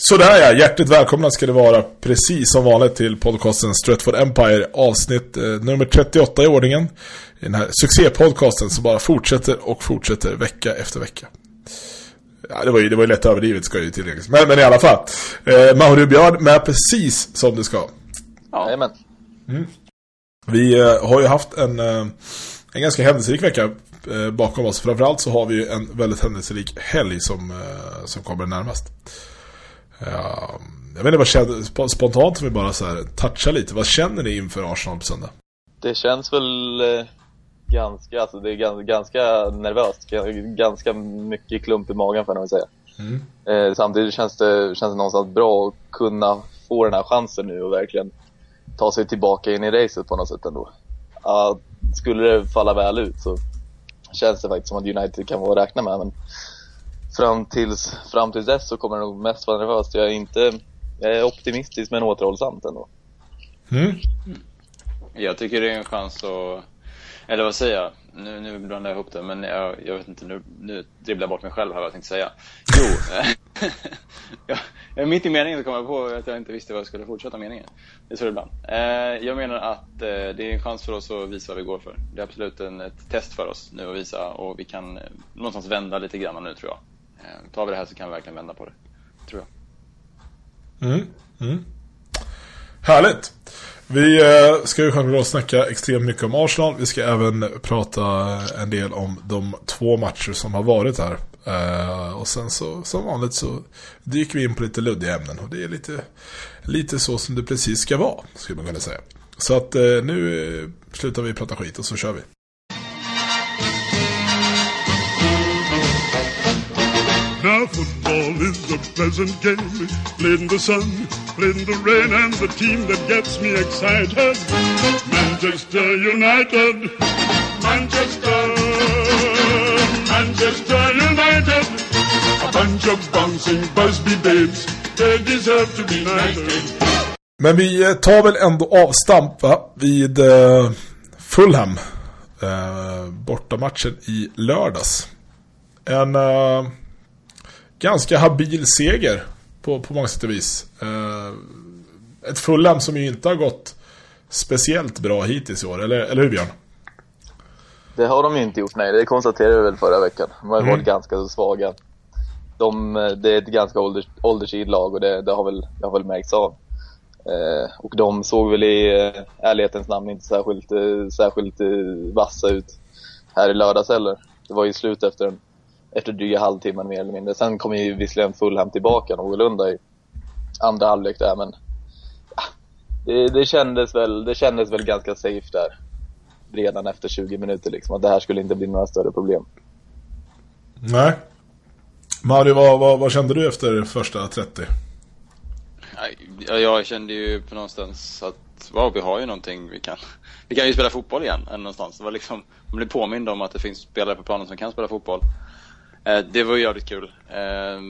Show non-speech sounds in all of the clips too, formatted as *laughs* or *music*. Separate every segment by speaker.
Speaker 1: Sådär ja, hjärtligt välkomna ska det vara precis som vanligt till podcasten Stratford Empire avsnitt eh, nummer 38 i ordningen. I den här succépodcasten som bara fortsätter och fortsätter vecka efter vecka. Ja, det var ju, det var ju lätt överdrivet ska ju tilläggas. Men, men i alla fall. Eh, Mauro Björn med precis som det ska.
Speaker 2: Ja.
Speaker 1: Mm. Vi eh, har ju haft en, eh, en ganska händelserik vecka eh, bakom oss. Framförallt så har vi ju en väldigt händelserik helg som, eh, som kommer närmast. Ja, jag vet inte vad känner, spontant om vi bara så här touchar lite. Vad känner ni inför Arsenal på söndag?
Speaker 2: Det känns väl eh, ganska, alltså det är ganska, ganska nervöst. Ganska mycket klump i magen får jag nog säga. Mm. Eh, samtidigt känns det, känns det någonstans bra att kunna få den här chansen nu och verkligen ta sig tillbaka in i racet på något sätt ändå. Uh, skulle det falla väl ut så känns det faktiskt som att United kan vara att räkna med men fram tills, fram tills dess så kommer det nog mest vara nervöst. Jag är inte, jag är optimistisk men återhållsamt ändå.
Speaker 1: Mm.
Speaker 3: Jag tycker det är en chans att, eller vad säger jag? Nu, nu blandar jag ihop det, men jag, jag vet inte, nu, nu dribblar jag bort mig själv här vad jag tänkte säga. Jo, *laughs* jag, jag mitt i meningen så kom jag på att jag inte visste vad jag skulle fortsätta meningen. Det är så ibland. Eh, jag menar att eh, det är en chans för oss att visa vad vi går för. Det är absolut en, ett test för oss nu att visa och vi kan eh, någonstans vända lite grann nu tror jag. Eh, tar vi det här så kan vi verkligen vända på det. Tror
Speaker 1: jag. Mm, mm. Härligt. Vi eh, ska ju självklart snacka extremt mycket om Arsenal. Vi ska även prata en del om de två matcher som har varit här. Eh, och sen så, som vanligt så dyker vi in på lite luddiga ämnen. Och det är lite, lite så som det precis ska vara, skulle man kunna säga. Så att nu slutar vi prata skit och så kör vi. Football is a pleasant game, played in the sun, played in the rain, and the team that gets me excited, Manchester United, Manchester, Manchester United, a bunch of bouncing Busby babes, they deserve to be knighted. Men vi eh, tar väl ändå avstamp vid uh, Fulham, uh, bortamatchen i lördags. En... Uh, ganska habil seger på, på många sätt och vis. Uh, ett Fulham som ju inte har gått speciellt bra hittills i år, eller, eller hur Björn?
Speaker 2: Det har de ju inte gjort, nej. Det konstaterade vi väl förra veckan. De har mm. varit ganska så svaga. De, det är ett ganska ålders, åldersid lag och det, det, har väl, det har väl märkts av. Eh, och de såg väl i eh, ärlighetens namn inte särskilt, eh, särskilt eh, vassa ut här i lördags heller. Det var ju slut efter en efter dryga halvtimmen mer eller mindre. Sen kom ju visserligen Fulham tillbaka någorlunda i andra halvlek där men ja, det, det, kändes väl, det kändes väl ganska safe där redan efter 20 minuter liksom att det här skulle inte bli några större problem.
Speaker 1: Nej. Mario, vad, vad, vad kände du efter första 30?
Speaker 3: Ja, jag kände ju på någonstans att wow, vi har ju någonting vi kan vi kan ju spela fotboll igen någonstans. Det var liksom, man blev påmind om att det finns spelare på planen som kan spela fotboll. Eh, det var jävligt kul. Eh,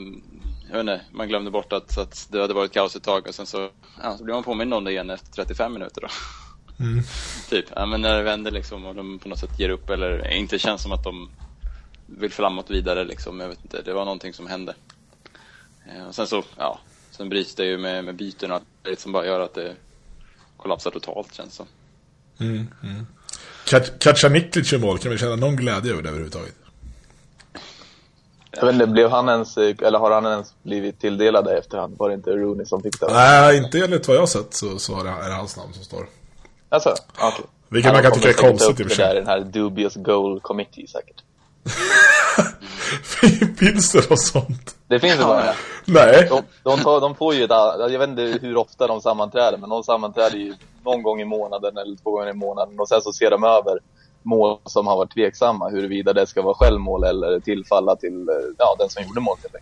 Speaker 3: jag vet inte, man glömde bort att, att det hade varit kaos ett tag och sen så, ja, så blev man påmind om det igen efter 35 minuter då. Mm. *laughs* typ, ja, men när det vänder liksom och de på något sätt ger upp eller inte känns som att de vill framåt vidare liksom. Jag vet inte, det var någonting som hände. Eh, och sen så, ja, sen bryts det ju med, med byten och allt som bara gör att det kollapsar totalt känns som.
Speaker 1: Mm, mm. Kacaniklic i mål, kan vi känna någon glädje över det överhuvudtaget?
Speaker 2: Jag vet inte, blev han ens, eller har han ens blivit tilldelad det efterhand? Var det inte Rooney som fick det?
Speaker 1: Nej, inte enligt vad jag har sett så, så är det hans namn som står.
Speaker 2: Alltså, okej. Okay.
Speaker 1: Vilket man kan tycka är konstigt
Speaker 2: i och för sig. Där den här dubious goal committee säkert. *laughs*
Speaker 1: finns det något sånt?
Speaker 2: Det finns det bara.
Speaker 1: Nej.
Speaker 2: De, de, tar, de får ju ett, jag vet inte hur ofta de sammanträder, men de sammanträder ju någon gång i månaden eller två gånger i månaden och sen så ser de över mål som har varit tveksamma huruvida det ska vara självmål eller tillfalla till ja, den som gjorde målet.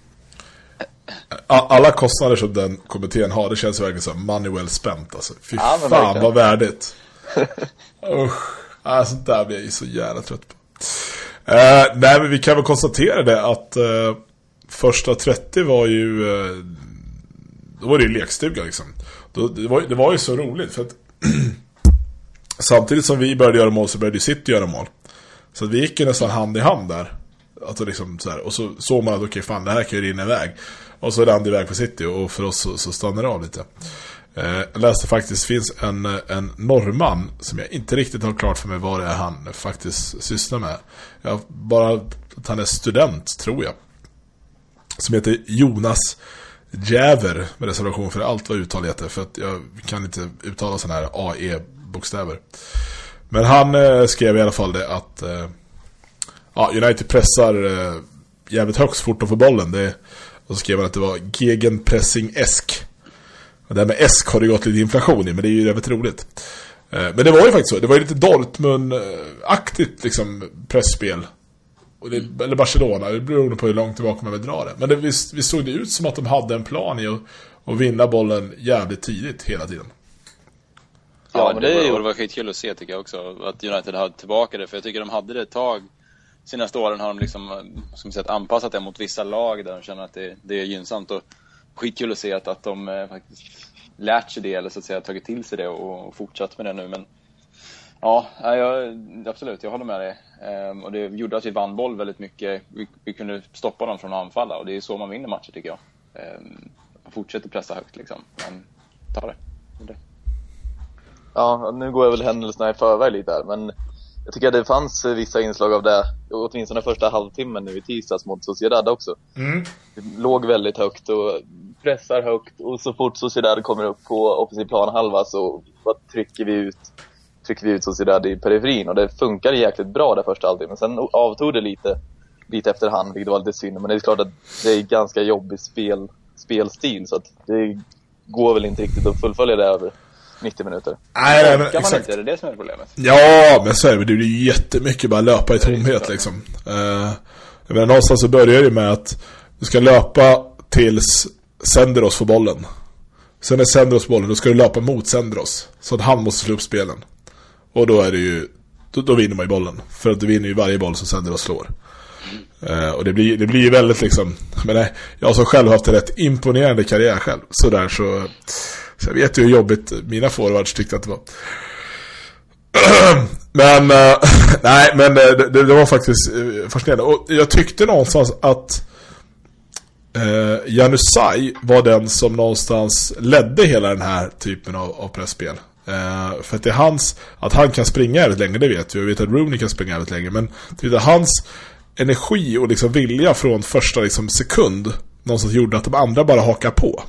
Speaker 1: Alla kostnader som den kommittén har, det känns verkligen som money well spent. Alltså. Fy ja, fan verkligen. vad värdigt. *laughs* Usch, alltså, där blir jag ju så jävla trött på. Uh, nej, men vi kan väl konstatera det att uh, första 30 var ju... Uh, då var det ju lekstuga liksom. Då, det, var, det var ju så roligt för att *clears throat* Samtidigt som vi började göra mål så började City göra mål. Så vi gick ju nästan hand i hand där. Alltså liksom så här, och så såg man att okej okay, fan det här kan ju rinna iväg. Och så rann det iväg för City och för oss så, så stannade det av lite. Eh, jag läste faktiskt, finns en, en norrman som jag inte riktigt har klart för mig vad det är han faktiskt sysslar med. Jag bara att han är student, tror jag. Som heter Jonas Jäver med reservation för allt vad uttal heter. För att jag kan inte uttala sådana här bokstäver. Men han eh, skrev i alla fall det att eh, ja, United pressar eh, jävligt högt fort och får bollen. Det, och så skrev han att det var gegenpressing-esk. Och det här med esk har det gått lite inflation i, men det är ju jävligt roligt. Eh, men det var ju faktiskt så. Det var ju lite Dortmund-aktigt liksom pressspel det, eller Barcelona, det beror på hur långt tillbaka man vill dra det. Men det, visst, visst såg det ut som att de hade en plan i att, att vinna bollen jävligt tidigt hela tiden.
Speaker 3: Ja, men det, det, var, det var skitkul att se tycker jag också. Att United hade tillbaka det. För jag tycker de hade det ett tag. Senaste åren har de liksom, som sagt, anpassat det mot vissa lag där de känner att det, det är gynnsamt. Och skitkul att se att, att de eh, faktiskt lärt sig det, eller så att säga tagit till sig det och, och fortsatt med det nu. Men Ja, jag, absolut, jag håller med dig. Ehm, och det gjorde att vi vann boll väldigt mycket. Vi, vi, kunde stoppa dem från att anfalla och det är så man vinner matcher tycker jag. Ehm, man fortsätter pressa högt liksom, men ta det. det.
Speaker 2: Ja, nu går jag väl händelserna i förväg lite här, men jag tycker att det fanns vissa inslag av det, åtminstone första halvtimmen nu i tisdags mot Sociedad också. Mm. Det låg väldigt högt och pressar högt och så fort Sociedad kommer upp på offensiv planhalva så trycker vi ut trycker vi ut Sociedad i periferin och det funkar jäkligt bra där första halvtimmen. Men sen avtog det lite, lite efterhand, vilket var lite synd. Men det är klart att det är ganska jobbig spel, spelstil så att det går väl inte riktigt att fullfölja det över 90 minuter.
Speaker 1: Nej, nej men,
Speaker 3: kan man inte, är det det som är problemet?
Speaker 1: Ja, men så är det. Det blir jättemycket bara löpa i tomhet liksom. Uh, menar, någonstans så börjar det med att du ska löpa tills Senderos får bollen. Sen är Senderos bollen, då ska du löpa mot Senderos. Så att han måste slå upp spelen. Och då är det ju då, då vinner man ju bollen. För att du vinner ju varje boll som sänder och slår. Uh, och det blir, det blir ju väldigt liksom Men nej, jag som själv haft en rätt imponerande karriär själv Sådär så så jag vet ju hur jobbigt mina forwards tyckte att det var *clears throat* Men uh, *laughs* Nej men eh, det, det, var faktiskt eh, fascinerande Och jag tyckte någonstans att eh, Janusaj var den som någonstans ledde hela den här typen av, av pressspel Eh, för att det är hans, att han kan springa jävligt länge, det vet vi. Vi vet att Rooney kan springa jävligt länge. Men det är hans energi och liksom vilja från första liksom sekund någonstans gjorde att de andra bara hakar på.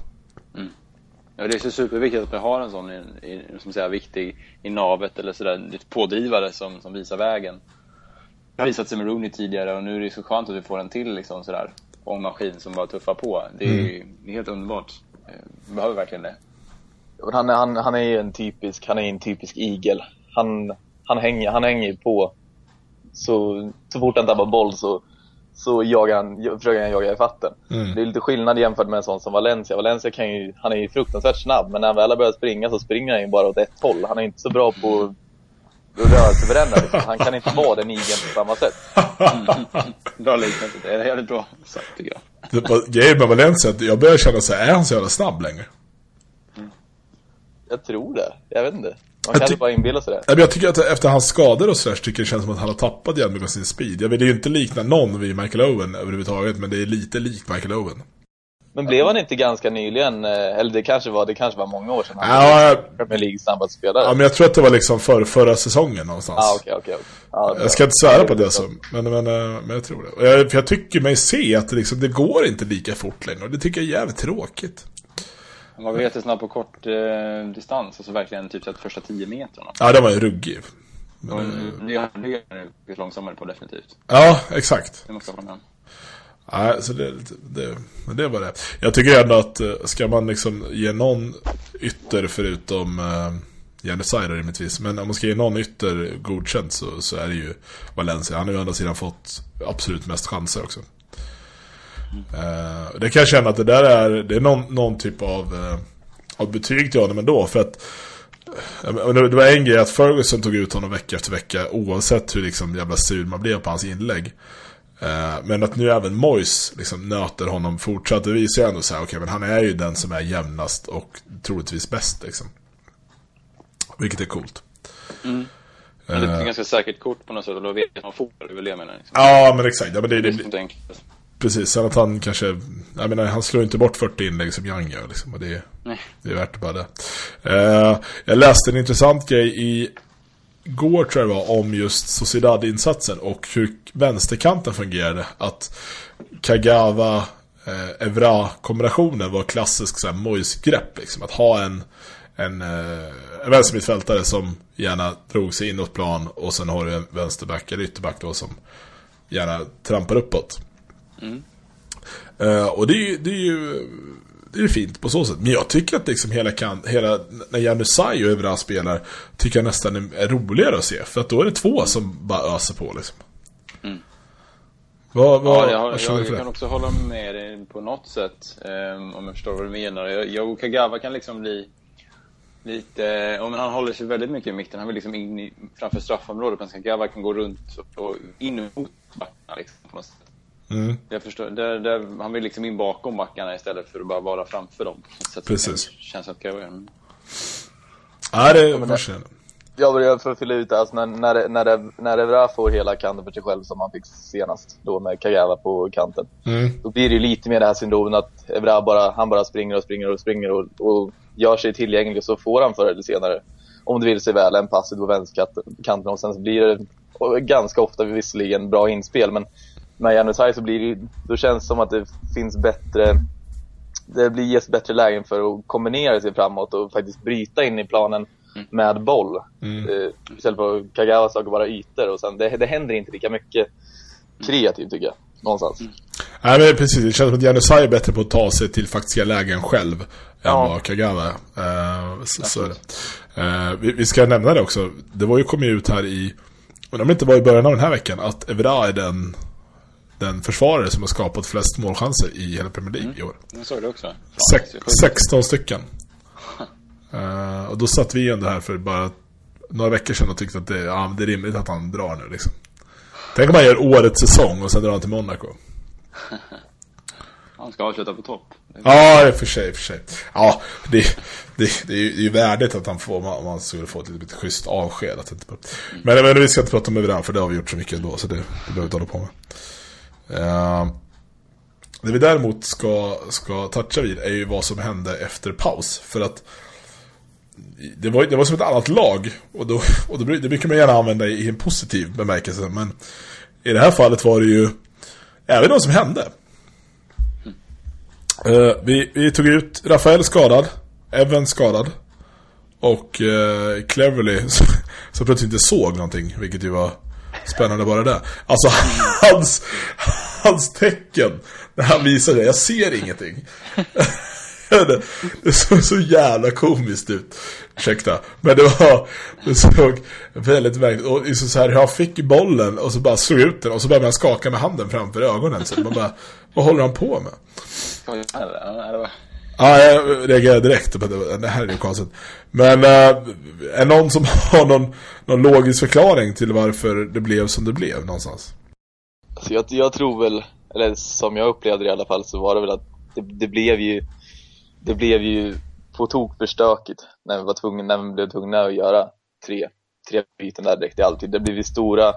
Speaker 3: Ja, det är så superviktigt att vi har en sån i, i, som säger, viktig i navet eller sådär, lite pådrivare som, som visar vägen. Det har visat sig med Rooney tidigare och nu är det så skönt att vi får en till liksom sådär ångmaskin som bara tuffar på. Det är, mm. det är helt underbart. Eh, vi behöver verkligen det.
Speaker 2: Han, han, han är ju en typisk, han är en typisk igel. Han, han hänger, han hänger på. Så, så fort han tappar boll så, så jagar han, försöker han jaga i fatten. Mm. Det är lite skillnad jämfört med en sån som Valencia. Valencia kan ju, han är ju fruktansvärt snabb, men när han väl har börjat springa så springer han ju bara åt ett håll. Han är inte så bra på rörelseförändra liksom. Han kan inte vara den igen på samma sätt. *laughs*
Speaker 3: bra liknelse. Det är jävligt bra sagt tycker
Speaker 1: jag. Grejen med Valencia, jag börjar känna så här, är han så jävla snabb längre?
Speaker 2: Jag tror det. Jag vet inte. Man kan inte bara inbilla sig
Speaker 1: det. Jag tycker att efter hans skador och sådär så tycker det känns som att han har tappat jävligt med sin speed. Jag vill ju inte likna någon vid Michael Owen överhuvudtaget, men det är lite likt Michael Owen.
Speaker 2: Men blev han inte ganska nyligen, eh, eller det kanske var, det kanske var många år sedan han
Speaker 1: ja,
Speaker 2: var Premier League snabbast spelare?
Speaker 1: Ja, men jag tror att det var liksom för, förra säsongen någonstans.
Speaker 2: Ah, okay, okay, okay. Ah,
Speaker 1: jag ska inte svära på det så, men, men, eh, men jag tror det. Jag, för jag tycker mig se att det, liksom, det går inte lika fort längre, och det tycker jag är jävligt tråkigt.
Speaker 3: Han var jättesnabb på kort eh, distans, alltså verkligen typ så första tio metrarna.
Speaker 1: Ja, det var ju ruggig.
Speaker 3: Men, och, det är lite långsammare på definitivt.
Speaker 1: Ja, exakt.
Speaker 3: Det måste hålla med
Speaker 1: Nej, så det, det, det var det. Jag tycker ändå att eh, ska man liksom ge någon ytter förutom eh, Janusaj rimligtvis. Men om man ska ge någon ytter godkänt så, så är det ju Valencia. Han har ju å andra sidan fått absolut mest chanser också. Uh, det kan jag känna att det där är, det är någon, någon typ av, uh, av betyg till honom ändå. För att uh, det var en grej att Ferguson tog ut honom vecka efter vecka oavsett hur liksom jävla sur man blev på hans inlägg. men att nu även Mois liksom nöter honom fortsatt, det visar ju ändå så här, okej okay, men han är ju den som är jämnast och troligtvis bäst liksom. Vilket är coolt. Mm.
Speaker 3: Men det är ett ganska säkert kort på något sätt och då vet man får det väl det menar liksom.
Speaker 1: Ja, men exakt. Ja, men det,
Speaker 3: Det
Speaker 1: det. Precis. Sen att han kanske... Jag menar, han slår inte bort 40 inlägg som Young gör. Liksom, och det,
Speaker 3: Nej.
Speaker 1: det är värt bara det. Eh, jag läste en intressant grej i går tror jag det var om just Sociedad-insatsen och hur vänsterkanten fungerade. Att Kagawa eh, Evra-kombinationen var klassisk så här, Moise-grepp. Liksom. Att ha en, en, eh, en vänstermittfältare som gärna drog sig inåt plan och sen har du en vänsterback eller ytterback då som gärna trampar uppåt.
Speaker 3: Mm.
Speaker 1: Eh, och det är ju, det är ju det är fint på så sätt. Men jag tycker att liksom hela, kan, hela när Janusaj och Evra spelar tycker jag nästan är- roligare att se. För att då är det två som bara öser på liksom.
Speaker 3: Mm.
Speaker 1: Vad, vad,
Speaker 3: Ja, jag, jag, jag kan också hålla med dig på något sätt. ehm, om jag förstår vad du menar. Jag, jag och Kagawa kan liksom bli lite... Ja, men han håller sig väldigt mycket i mitten. Han vill liksom in i, framför straffområdet. Men Kagawa kan gå runt och, och in mot backarna liksom, på något sätt.
Speaker 1: Mm.
Speaker 3: Jag förstår. Där, där, han vill liksom in bakom backarna istället för att bara vara framför dem. Så att det
Speaker 1: Precis.
Speaker 3: kan- Känns att Kagawa... Mm.
Speaker 1: Ja, det är
Speaker 2: det-
Speaker 1: känner
Speaker 2: Jag för att fylla ut det, alltså när, när, när, när Evra får hela kanten för sig själv som han fick senast, då med Kagawa på kanten.
Speaker 1: mm.
Speaker 2: Då blir det ju lite mer det här syndromet att Evra bara, han bara springer och springer och springer och, och gör sig tillgänglig så får han förr eller senare, om det vill sig väl, en pass ut på vänsterkanten och sen så blir det ganska ofta visserligen bra inspel men med Janusaj så blir det då känns det som att det finns bättre det blir ges bättre lägen för att kombinera sig framåt och faktiskt bryta in i planen med boll.
Speaker 1: Mm.
Speaker 2: Eh, istället för att Kagawa saker bara ytor och sen det, det händer inte lika mycket kreativt tycker jag. Någonstans.
Speaker 1: Nej men precis, det känns som att Janusaj är bättre på att ta sig till faktiska lägen själv
Speaker 2: Ja.
Speaker 1: än vad Kagawa är. Eh, så, så är det. Eh, vi, vi ska nämna det också, det var ju kommit ut här i, men om det inte var i början av den här veckan, att Evra är den, den försvarare som har skapat flest målchanser i hela Premier League i år.
Speaker 3: Jag såg det också. Det sjukt.
Speaker 1: 16 stycken. Eh, och då satt vi ändå här för bara några veckor sedan och tyckte att det, ja, det är rimligt att han drar nu liksom. Tänk om man gör årets säsong och sen drar han till Monaco.
Speaker 3: Han ska avsluta på topp.
Speaker 1: Ja, i och för sig, för sig. Ja, det, det, det är ju det är ju värdigt att han får, om man skulle få ett lite schysst avsked. Att inte, men, men vi ska inte prata om Evran, för det har vi gjort så mycket ändå, så det, det behöver vi inte hålla på med. Eh, det vi däremot ska, ska toucha vid är ju vad som hände efter paus. För att det var, det var som ett annat lag. Och, då, *laughs* och då, det brukar man gärna använda i en positiv bemärkelse. Men i det här fallet var det ju även vad som hände. Eh, vi, vi tog ut Rafael skadad, Evan skadad och eh, Cleverly *laughs* som plötsligt inte såg någonting, vilket ju var spännande bara det. Alltså *laughs* hans, hans tecken när han visar det, jag ser ingenting. *laughs* det, det såg så jävla komiskt ut. Ursäkta. Men det var, det såg väldigt märkligt. Och liksom så här, han fick bollen och så bara slog ut den och så började han skaka med handen framför ögonen. Så man bara, vad håller han på med?
Speaker 3: Ja,
Speaker 1: jag reagerade direkt på det. Det här är ju konstigt. Men äh, är någon som *laughs* har någon, någon logisk förklaring till varför det blev som det blev någonstans?
Speaker 2: Alltså jag, jag tror väl, eller som jag upplevde det i alla fall, så var det väl att det, det blev ju det blev ju på tok för stökigt när vi var tvungna, när vi blev tvungna att göra tre, tre byten där direkt i alltid. Det blev ju stora,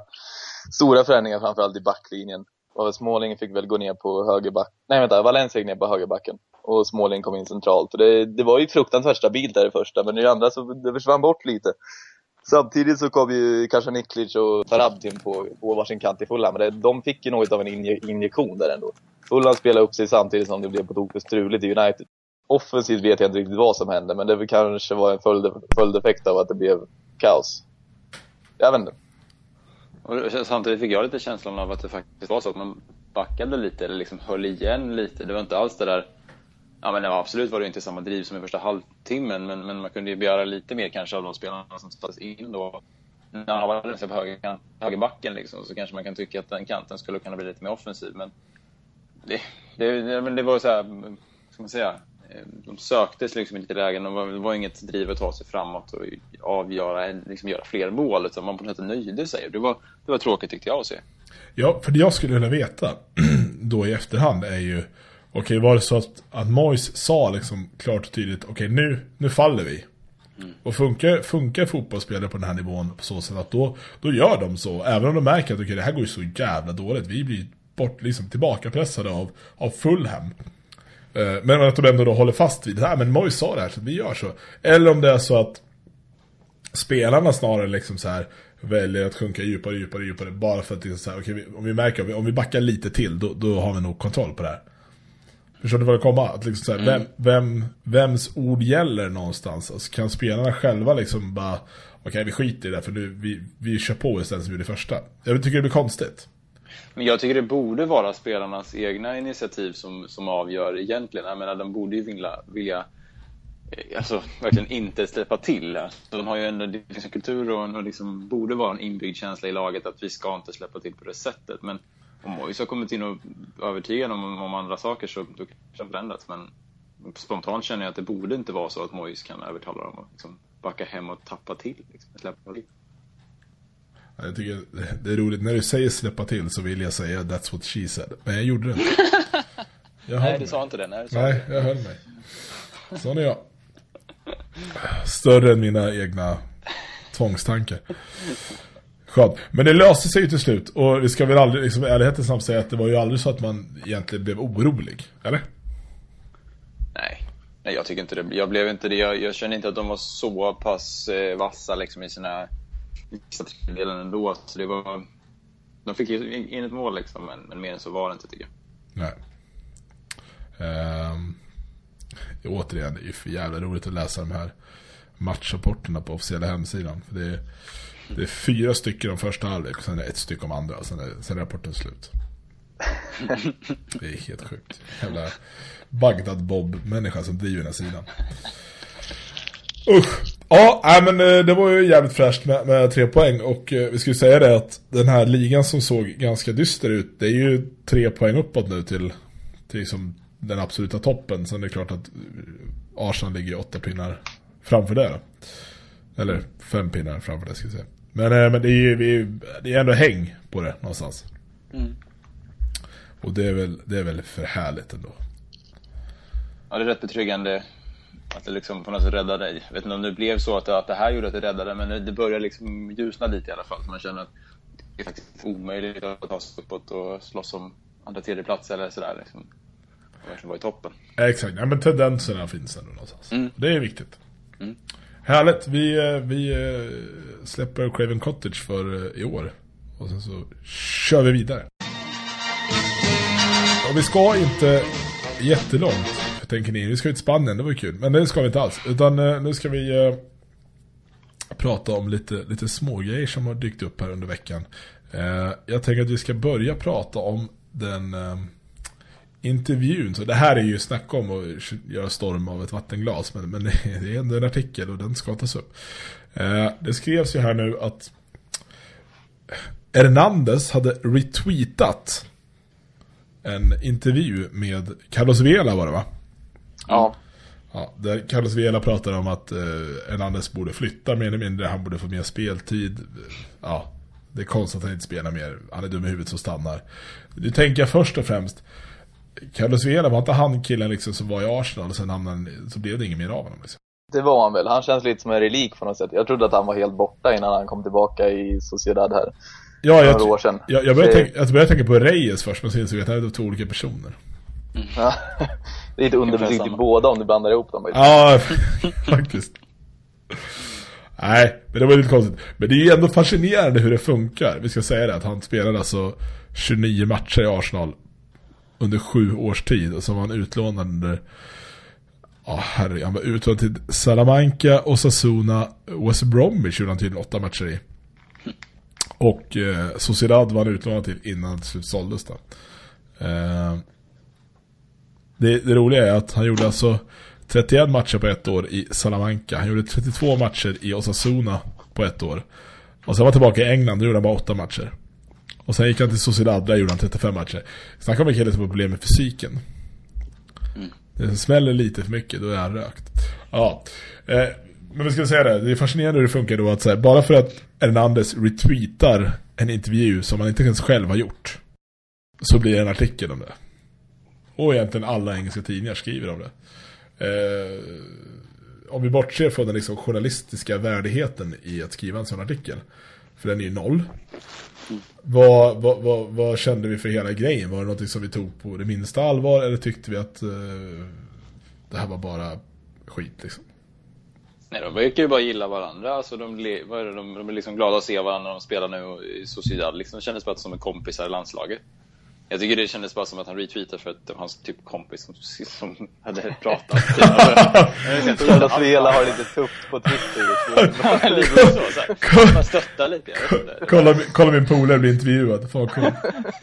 Speaker 2: stora förändringar framförallt i backlinjen. Och Småling fick väl gå ner på högerbacken. nej vänta, Valencia gick ner på högerbacken. Och Småling kom in centralt. Och det, det var ju fruktansvärt stabilt där i första, men i andra så det försvann bort lite. Samtidigt så kom ju kanske Niklic och Farabdin på, på varsin kant i Fulham. Men det, de fick ju något av en inje, injektion där ändå. Fulham spelade upp sig samtidigt som det blev på tok för struligt i United. Offensivt vet jag inte riktigt vad som hände, men det kanske var en följd, följdeffekt av att det blev kaos. Jag vet inte.
Speaker 3: Och samtidigt fick jag lite känslan av att det faktiskt var så att man backade lite, eller liksom höll igen lite. Det var inte alls det där... Ja men absolut var det inte samma driv som i första halvtimmen, men, men man kunde ju begära lite mer kanske av de spelarna som sattes in då. När han var liksom på höger, högerbacken liksom, så kanske man kan tycka att den kanten skulle kunna bli lite mer offensiv. Men det, det, det, det var så här, ska man säga, de söktes liksom inte lägen. Det var, det var inget driv att ta sig framåt och avgöra, liksom göra fler mål. Utan man på något sätt nöjde sig. Det var, det var tråkigt tyckte jag att se.
Speaker 1: Ja, för det jag skulle vilja veta *clears throat* då i efterhand är ju Okej, var det så att, att Mois sa liksom klart och tydligt Okej, nu, nu faller vi Mm. Och funkar, funkar fotbollsspelare på den här nivån på så sätt att då, då gör de så. Även om de märker att okay, det här går ju så jävla dåligt. Vi blir bort, liksom, tillbakapressade av, av Fulham. Eh, men att de ändå då håller fast vid det här. Men Moise sa det här, så vi gör så. Eller om det är så att spelarna snarare liksom så här väljer att sjunka djupare, djupare, djupare. Bara för att det är så här, okay, om vi märker, om vi backar lite till, då, då har vi nog kontroll på det här. Förstår du vad det kommer? Att liksom så här, mm. vem, vem, vems ord gäller någonstans? Alltså, kan spelarna själva liksom bara Okej, vi skiter i det för nu, vi, vi kör på istället som vi gjorde första. Jag tycker det blir konstigt.
Speaker 3: Men jag tycker det borde vara spelarnas egna initiativ som, som avgör egentligen. Jag menar, de borde ju vilja, vilja eh, alltså, verkligen inte släppa till. Alltså, de har ju en, det finns en kultur och, en, och liksom borde vara en inbyggd känsla i laget att vi ska inte släppa till på det sättet. Men om Mojs har kommit in och övertygat om, om andra saker så då kanske det förändrats. Men spontant känner jag att det borde inte vara så att Mojs kan övertala dem att liksom backa hem och tappa till. Liksom, släppa till.
Speaker 1: Jag tycker det är roligt, när du säger släppa till så vill jag säga that's what she said. Men jag gjorde det inte. *laughs*
Speaker 3: Jag nej, du sa inte det. Nej,
Speaker 1: nej jag höll mig. Sån är jag. Större än mina egna tvångstankar. Skönt. Men det löste sig ju till slut. Och vi ska väl aldrig, liksom, ärlighetens namn säga att det var ju aldrig så att man egentligen blev orolig. Eller?
Speaker 3: Nej. Nej, jag tycker inte det. Jag blev inte det. Jag, jag känner inte att de var så pass eh, vassa liksom, i sina sista tredjedelen ändå. Så det var... De fick ju in ett mål liksom, men, men mer än så var det inte tycker jag.
Speaker 1: Nej. Um, återigen, det är ju för jävla roligt att läsa de här matchrapporterna på officiella hemsidan. För det är, det är fyra stycken om första halvlek och sen är det ett stycke om andra. Och sen är, sen är rapporten slut. Det är helt sjukt. Jävla Bagdad-Bob-människa som driver den här sidan. Usch. Ja, men eh, det var ju jävligt fräscht med, med tre poäng. Och eh, vi skulle säga det att den här ligan som såg ganska dyster ut. Det är ju tre poäng uppåt nu till, till liksom den absoluta toppen. Sen är det klart att Arsenal ligger åtta pinnar framför det. Eller fem pinnar framför det ska jag säga. Men, eh, men det, är ju, vi, det är ändå häng på det någonstans. Mm. Och det är, väl, det är väl för härligt ändå.
Speaker 3: Ja, det är rätt betryggande att det liksom på något sätt räddar dig. Jag vet inte om det blev så att det, att det här gjorde att det räddade, men det börjar liksom ljusna lite i alla fall. Så man känner att det är faktiskt omöjligt att ta sig uppåt och slåss om andra tredje plats eller sådär. Liksom. Verkligen vara i toppen.
Speaker 1: Exakt, ja, men tendenserna finns ändå någonstans. Mm. Det är viktigt. Mm. Härligt, vi, eh, vi eh, släpper Craven Cottage för eh, i år. Och sen så kör vi vidare. Och vi ska inte jättelångt tänker ni, vi ska vi till Spanien, det var ju kul. Men det ska vi inte alls. Utan eh, nu ska vi eh, prata om lite, lite smågrejer som har dykt upp här under veckan. Eh, jag tänker att vi ska börja prata om den eh, intervjun. Så det här är ju snack om att göra storm av ett vattenglas. Men, men *laughs* det är ändå en artikel och den ska tas upp. Eh, det skrevs ju här nu att Hernandez hade retweetat en intervju med Carlos Vela var det va?
Speaker 2: Ja.
Speaker 1: Ja, där Carlos Vela pratar om att eh, Hernandez borde flytta mer eller mindre. Han borde få mer speltid. Ja, det är konstigt att han inte spelar mer. Han är dum i huvudet som stannar. Nu tänker jag först och främst. Carlos Vela, var inte han killen liksom som var i Arsenal och sen hamnade, så blev det inget mer av honom liksom.
Speaker 2: Det var han väl. Han känns lite som en relik på något sätt. Jag trodde att han var helt borta innan han kom tillbaka i Sociedad här.
Speaker 1: Ja, jag, år sedan. jag, jag, började, tänka, jag började tänka på Reyes först, men sen insåg jag att det är två olika personer.
Speaker 2: Mm. Det är lite underförsiktigt båda om du blandar ihop dem.
Speaker 1: Ja, *laughs* faktiskt. Nej, men det var lite konstigt. Men det är ju ändå fascinerande hur det funkar. Vi ska säga det, att han spelade alltså 29 matcher i Arsenal under sju års tid. Och så var han utlånad under... Ja, herre, han var utlånad till Salamanca, Osasuna, West Bromwich gjorde han tydligen åtta matcher i. Och eh, Sociedad var han utlånad till innan det slut såldes då. Eh, det, det roliga är att han gjorde alltså 31 matcher på ett år i Salamanca. Han gjorde 32 matcher i Osasuna på ett år. Och sen var han tillbaka i England, då gjorde han bara 8 matcher. Och sen gick han till Sociedad, där gjorde han 35 matcher. Snacka om en kille som har problem med fysiken. Mm. Det smäller lite för mycket, då är han rökt. Ja, eh, men vi ska säga det, det är fascinerande hur det funkar då att här, bara för att Hernandez retweetar en intervju som han inte ens själv har gjort. Så blir det en artikel om det. Och egentligen alla engelska tidningar skriver om det. Eh, om vi bortser från den liksom journalistiska värdigheten i att skriva en sån artikel. För den är ju noll. Vad, vad, vad, vad, kände vi för hela grejen? Var det något som vi tog på det minsta allvar eller tyckte vi att eh, det här var bara skit liksom?
Speaker 3: Nej, de verkar ju bara gilla varandra. Alltså, de, vad är det, de, de är liksom glada att se varandra när de spelar nu i Sociedad. Liksom, det kändes bara som en kompisar i landslaget. Jag tycker det kändes bara som att han retweetade för att det var hans typ kompis som, som hade pratat. *laughs*
Speaker 2: Carlos Vela har lite tufft på Twitter.
Speaker 3: Man stöttar lite.
Speaker 1: kolla, kolla min polare blir intervjuad. Fan cool.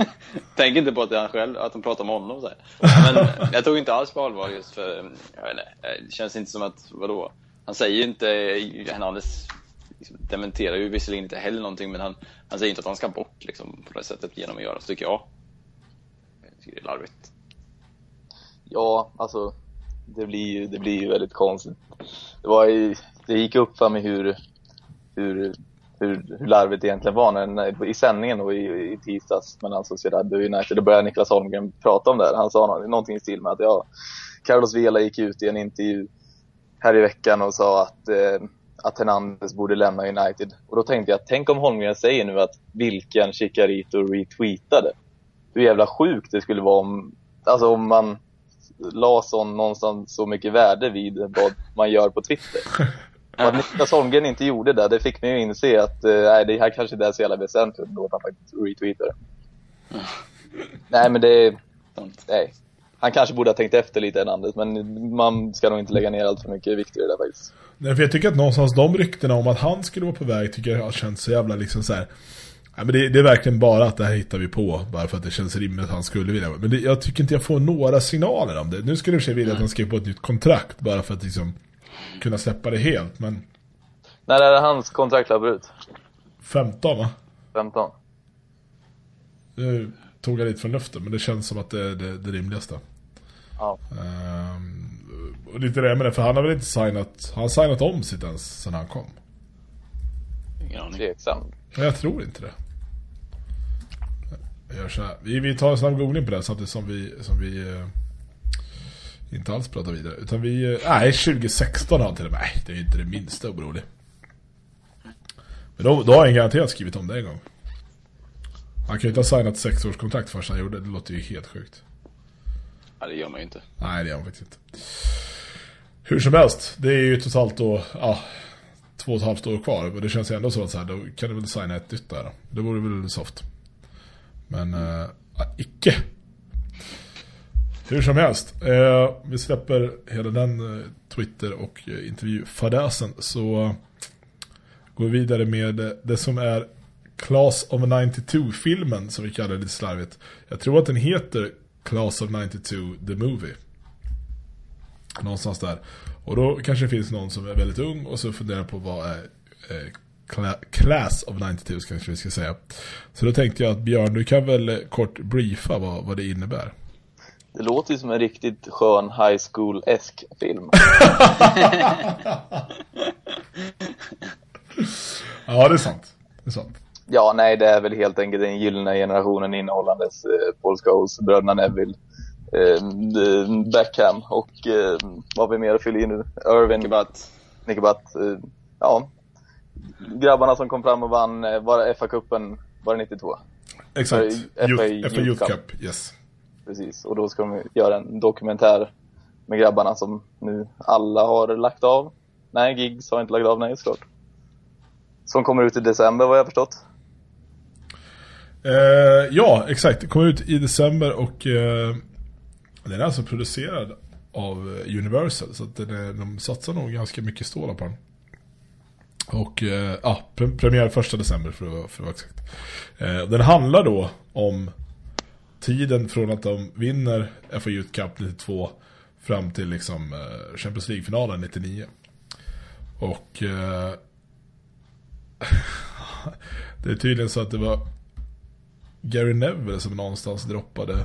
Speaker 1: *laughs*
Speaker 3: Tänk inte på att det är han själv, att de pratar om honom. Så här. Men jag tog inte alls på allvar just för, jag vet inte, det känns inte som att, vadå? Han säger inte, Hernandez liksom, dementerar ju visserligen inte heller någonting, men han, han säger inte att han ska bort liksom, på det sättet genom att göra så tycker jag tycker det är larvigt.
Speaker 2: Ja, alltså det blir ju, det blir ju väldigt konstigt. Det, var ju, det gick upp för mig hur, hur, hur, hur larvigt det egentligen var när, i sändningen då, i, i tisdags mellan Sociedad och United. Då började Niklas Holmgren prata om det här. Han sa någonting i stil med att ja, Carlos Vela gick ut i en intervju här i veckan och sa att, eh, att Hernandez borde lämna United. Och då tänkte jag, tänk om Holmgren säger nu att vilken Chicarito retweetade hur jävla sjukt det skulle vara om, alltså om man la sån någonstans så mycket värde vid vad man gör på Twitter. *laughs* Att Niklas Holmgren inte gjorde det, det fick mig att inse att eh, nej, det här kanske inte är så jävla väsentligt då att han faktiskt retweetade. Mm. *laughs* Nej, men det nej. Han kanske borde ha tänkt efter lite än Anders, men man ska nog inte lägga ner allt för mycket vikt i det där faktiskt.
Speaker 1: Nej, för jag tycker att någonstans de ryktena om att han skulle vara på väg tycker jag har känts så jävla liksom så här Ja, men det, det, är verkligen bara att det här hittar vi på Bara för att det känns rimligt att han skulle vilja. Men det, jag tycker inte jag får några signaler om det. Nu skulle jag vilja att han skriver på ett nytt kontrakt Bara för att liksom Kunna släppa det helt men
Speaker 2: När är det hans kontrakt löper ut?
Speaker 1: 15 va?
Speaker 2: 15
Speaker 1: Nu tog jag lite från luften Men det känns som att det är det, det rimligaste.
Speaker 2: Ja.
Speaker 1: Um, Och lite det med det För han har väl inte signat Han har signat om sitt ens Sen han kom?
Speaker 2: Ingen aning. Tveksam
Speaker 1: Jag tror inte det gör så här. Vi, vi tar en snabb googling på det samtidigt som vi, som vi eh, inte alls pratar vidare. Utan vi, eh, nej 2016 har han till och med. Nej, det är ju inte det minsta orolig. Men då, då har han garanterat skrivit om det en gång. Han kan ju inte ha signat sex års kontrakt först han gjorde. Det låter ju helt sjukt.
Speaker 3: Ja, det gör man ju inte.
Speaker 1: Nej, det gör man faktiskt inte. Hur som helst, det är ju totalt då, ja, två och ett halvt år kvar. Och det känns ju ändå så att så här, då kan du väl signa ett nytt där då. Det vore väl soft. Men äh, icke. Hur som helst. Eh, vi släpper hela den eh, Twitter och eh, intervjufadäsen så eh, går vi vidare med eh, det som är Class of 92-filmen som vi kallar det lite slarvigt. Jag tror att den heter Class of 92 The Movie. Någonstans där. Och då kanske det finns någon som är väldigt ung och så funderar på vad är eh, Class of 92 kanske vi ska säga. Så då tänkte jag att Björn, du kan väl kort briefa vad, vad det innebär.
Speaker 2: Det låter ju som en riktigt skön high school-esk film. *laughs*
Speaker 1: ja, det är sant. Det är sant.
Speaker 2: Ja, nej, det är väl helt enkelt den gyllene generationen innehållandes eh, Paul Scholes, bröderna Neville, eh, Beckham och eh, vad har vi mer att fylla i nu? Irvin.
Speaker 3: Nicobat.
Speaker 2: Nicobat. Eh, ja, grabbarna som kom fram och vann eh, var FA-cupen, var det 92?
Speaker 1: Exakt, FA Youth, Cup. Cup, yes.
Speaker 2: Precis, och då ska de göra en dokumentär med grabbarna som nu alla har lagt av. Nej, Giggs har inte lagt av, nej såklart. Som kommer ut i december vad jag förstått.
Speaker 1: Uh, ja, exakt. Det kommer ut i december och uh, den är alltså producerad av Universal. Så att den är, de satsar nog ganska mycket stålar på den. Och eh, ja, premiär första december för att, för att vara exakt. Eh, den handlar då om tiden från att de vinner FA Youth Cup 92 fram till liksom eh, Champions League-finalen 99. Och eh, *laughs* det är tydligen så att det var Gary Neville som någonstans droppade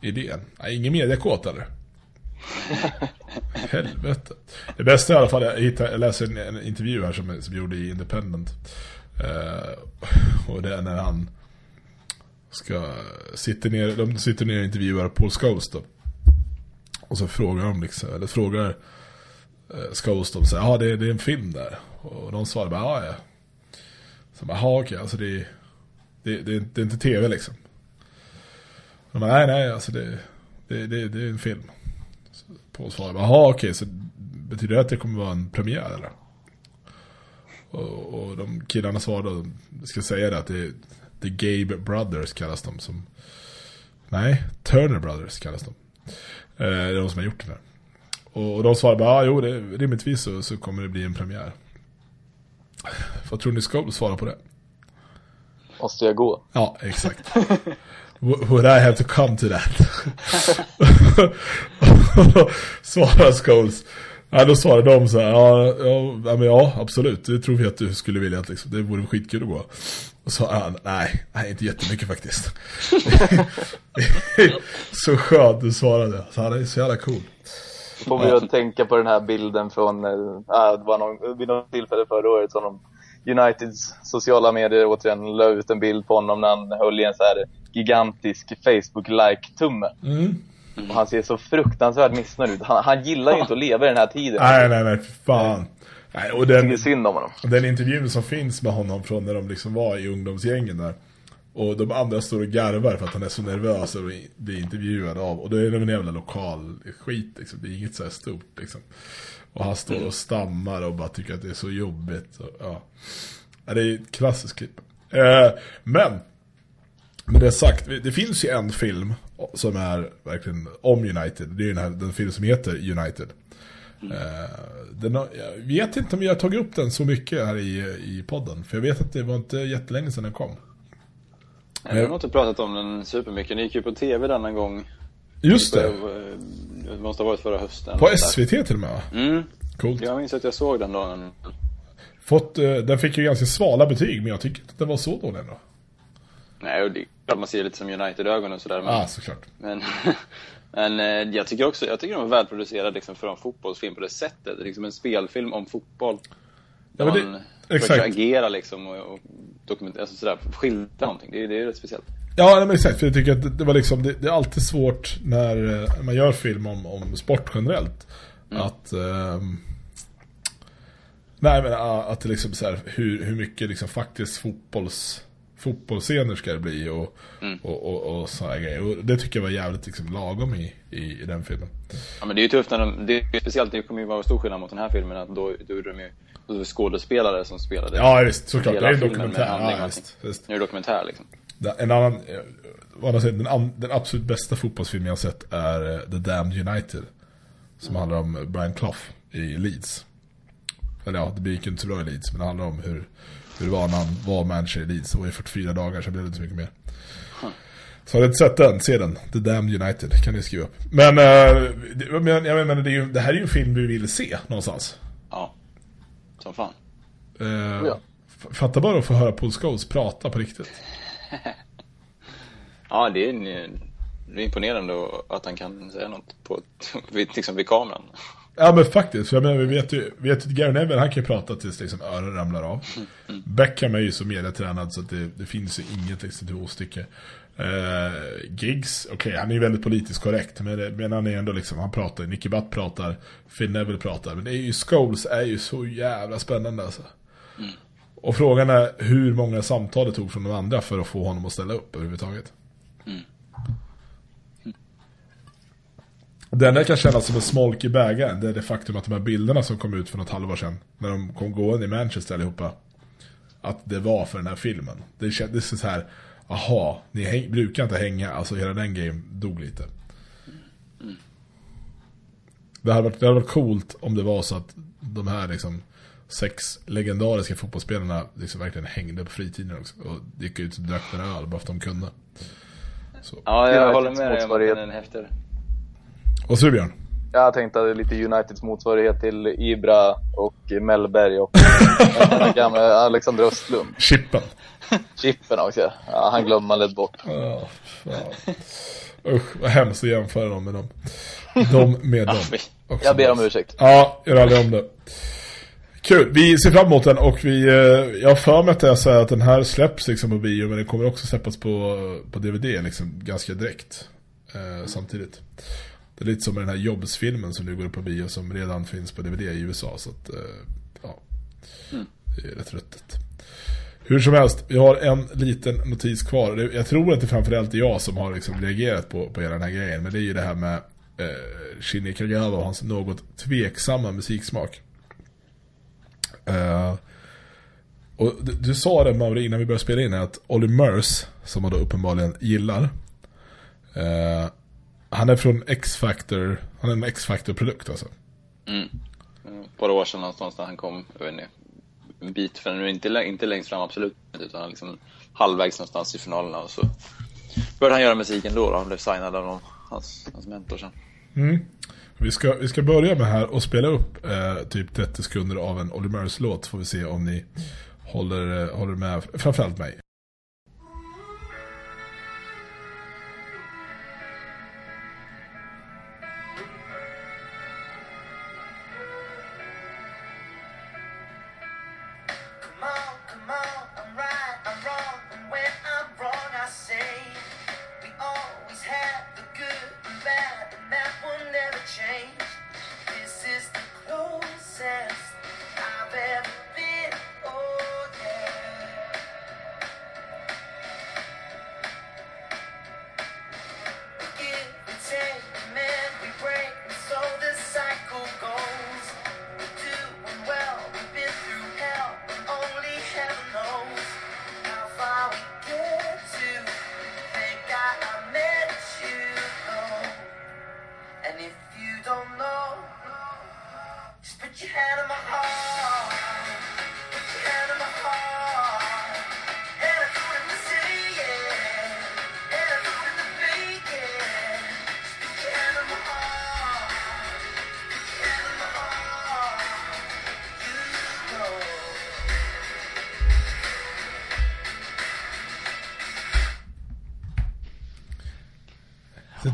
Speaker 1: idén. Nej, ingen mediakåt eller? *laughs* Helvete. Det bästa i alla fall, jag, hittade, jag läser en, en intervju här som, som gjorde i Independent. Uh, och det är när han ska sitter ner, de sitter ner och intervjuar Paul Scholes då. Och så frågar de liksom, eller frågar eh, Scholes, de säger, ja det, det är en film där. Och de svarar bara, ja ja. Så bara, ja okej, alltså det, det, det, det är inte tv liksom. De bara, nej nej, alltså det, det, det, det är en film. På svarar bara, ja okej, så betyder det att det kommer vara en premiär eller? Och, och de killarna svarade, ska säga det att det är The Gabe Brothers kallas de som Nej, Turner Brothers kallas de. Eh, det är de som har gjort det där. Och, och de svarade bara, ah, jo, det, rimligtvis så, så kommer det bli en premiär. Vad tror ni Skål svarar på det?
Speaker 2: Måste jag gå?
Speaker 1: Ja, exakt. *laughs* Would I have to come to that? *laughs* svarar Scholes. Ja, då svarar de så här, ja, ja, men ja, absolut. Det tror vi att du skulle vilja att liksom, det vore skitkul att gå. Och så han, nej, nej, inte jättemycket faktiskt. *laughs* så skönt du svarade. Så han är så jävla cool.
Speaker 2: Får vi att tänka på den här bilden från, äh, det var någon, vid något tillfälle förra året som de Uniteds sociala medier återigen la ut en bild på honom när han höll i en så här gigantisk Facebook-like-tumme. Mm. Och han ser så fruktansvärt missnöjd ut. Han, han gillar ju inte att leva i den här tiden.
Speaker 1: Nej, nej, nej, fan. Nej, och den,
Speaker 2: det synd om honom.
Speaker 1: Den intervjun som finns med honom från när de liksom var i ungdomsgängen där. Och de andra står och garvar för att han är så nervös och blir intervjuad av. Och då är det en jävla lokal skit liksom. Det är inget så här stort liksom. Och han står och stammar och bara tycker att det är så jobbigt. Och, ja. Det är ett klassiskt klipp. Eh, men, med det sagt, det finns ju en film som är verkligen om United. Det är den, här, den film som heter United. Mm. Den har, jag vet inte om jag har tagit upp den så mycket här i, i podden. För jag vet att det var inte jättelänge sedan den kom.
Speaker 3: Jag har inte pratat om den supermycket. Den gick ju på tv denna gång.
Speaker 1: Just det.
Speaker 3: Det måste ha varit förra hösten.
Speaker 1: På SVT till och med va?
Speaker 3: Mm. Coolt. Jag minns att jag såg den dagen.
Speaker 1: Fått, eh, den fick ju ganska svala betyg, men jag tycker inte att den var så dålig ändå.
Speaker 3: Nej, och det är klart man ser lite som United-ögon och sådär.
Speaker 1: Men, ah, såklart.
Speaker 3: Men, *laughs* men eh, jag tycker också, jag tycker den var välproducerad liksom, för en fotbollsfilm på det sättet. Liksom en spelfilm om fotboll. Ja, men det, man exakt. agera liksom och, och dokumentera, alltså sådär, skildra någonting. Det, det är rätt speciellt.
Speaker 1: Ja, men exakt. För jag tycker att det, var liksom, det, det, är alltid svårt när eh, man gör film om, om sport generellt. Mm. Att... Um, nej, men att det liksom så här, hur, hur mycket liksom faktiskt fotbolls fotbollsscener ska det bli och, mm. och, och, och sådana grejer. Och det tycker jag var jävligt liksom, lagom i, i, i, den filmen.
Speaker 3: Ja men det är ju tufft när de, det är, speciellt det kommer ju vara stor skillnad mot den här filmen att då, då är de ju då skådespelare som spelade.
Speaker 1: Ja visst, såklart. Det är en dokumentär. Ja, visst,
Speaker 3: visst. Nu är det dokumentär liksom.
Speaker 1: En annan, den, den absolut bästa fotbollsfilmen jag har sett är eh, The Damned United. Som mm. handlar om Brian Clough i Leeds. Eller ja, det gick inte så bra i Leeds, men det handlar om hur hur det var när han var manager i Leeds. Och i 44 dagar så blev det inte så mycket mer. Så har du inte sett den, se den. The Damned United kan ni skriva upp. Men, det, jag menar, det, ju, det här är ju en film vi vill se någonstans.
Speaker 3: Ja, som fan.
Speaker 1: Ja. Fatta bara att få höra Paul Scholes prata på riktigt. *laughs*
Speaker 3: ja, det är, det är imponerande att han kan säga något på, *laughs* liksom vid kameran.
Speaker 1: Ja men faktiskt, för jag menar, vi vet ju, vet ju att Gary Neville, han kan ju prata tills liksom öronen ramlar av. Mm. Beckham är ju så medietränad så att det, det finns ju inget liksom till åstycke. Uh, Giggs, okej okay, han är ju väldigt politiskt korrekt men, men han är ändå liksom, han pratar, Nicky Butt pratar, Phil Neville pratar. Men det är ju, Scholes är ju så jävla spännande alltså. Mm. Och frågan är hur många samtal det tog från de andra för att få honom att ställa upp överhuvudtaget. Mm. Det enda kan kännas som en smolk i bägaren det är det faktum att de här bilderna som kom ut för något halvår sedan när de kom gående i Manchester allihopa att det var för den här filmen. Det kändes så här aha, ni häng, brukar inte hänga alltså hela den game dog lite. Det hade, varit, det hade varit coolt om det var så att de här liksom sex legendariska fotbollsspelarna liksom verkligen hängde på fritiden också och gick ut och drack en öl bara för att de kunde.
Speaker 3: Så. Ja, jag håller med dig om den är häftigare.
Speaker 1: Vad säger du Björn?
Speaker 2: Jag tänkte att det är lite Uniteds motsvarighet till Ibra och Mellberg och den *laughs* gamla Alexander Östlund.
Speaker 1: Chippen.
Speaker 2: Chippen också. Ja, han glömmer man lätt bort.
Speaker 1: Ja, Usch, vad hemskt att jämföra dem med dem. De med *laughs* dem.
Speaker 2: Också jag ber om ursäkt.
Speaker 1: Ja, gör aldrig om det. Kul, vi ser fram emot den och vi, eh, jag har för mig att jag säger att den här släpps liksom på bio men den kommer också släppas på, på DVD liksom ganska direkt eh, samtidigt. Det är lite som med den här Jobs-filmen som nu går upp på bio som redan finns på DVD i USA. Så att, eh, ja, mm. det är rätt ruttet. Hur som helst, vi har en liten notis kvar. Jag tror att det framförallt är jag som har liksom reagerat på, på hela den här grejen. Men det är ju det här med eh, Shinny Kagawa och hans något tveksamma musiksmak. Uh, och du, du, sa det Mauri innan vi började spela in att Olly Murs, som man då uppenbarligen gillar, uh, han är från X-Factor, han är en X-Factor-produkt alltså.
Speaker 3: Mm. Ett par år sedan någonstans när han kom, jag vet inte, en bit, för nu inte, inte längst fram absolut, utan liksom halvvägs någonstans i finalerna och så började han göra musiken då, då. han blev signad av hans, hans mentor sen.
Speaker 1: Mm. Vi ska, vi ska börja med här och spela upp eh, typ 30 sekunder av en Olly Murs låt får vi se om ni håller, eh, håller med, framförallt mig.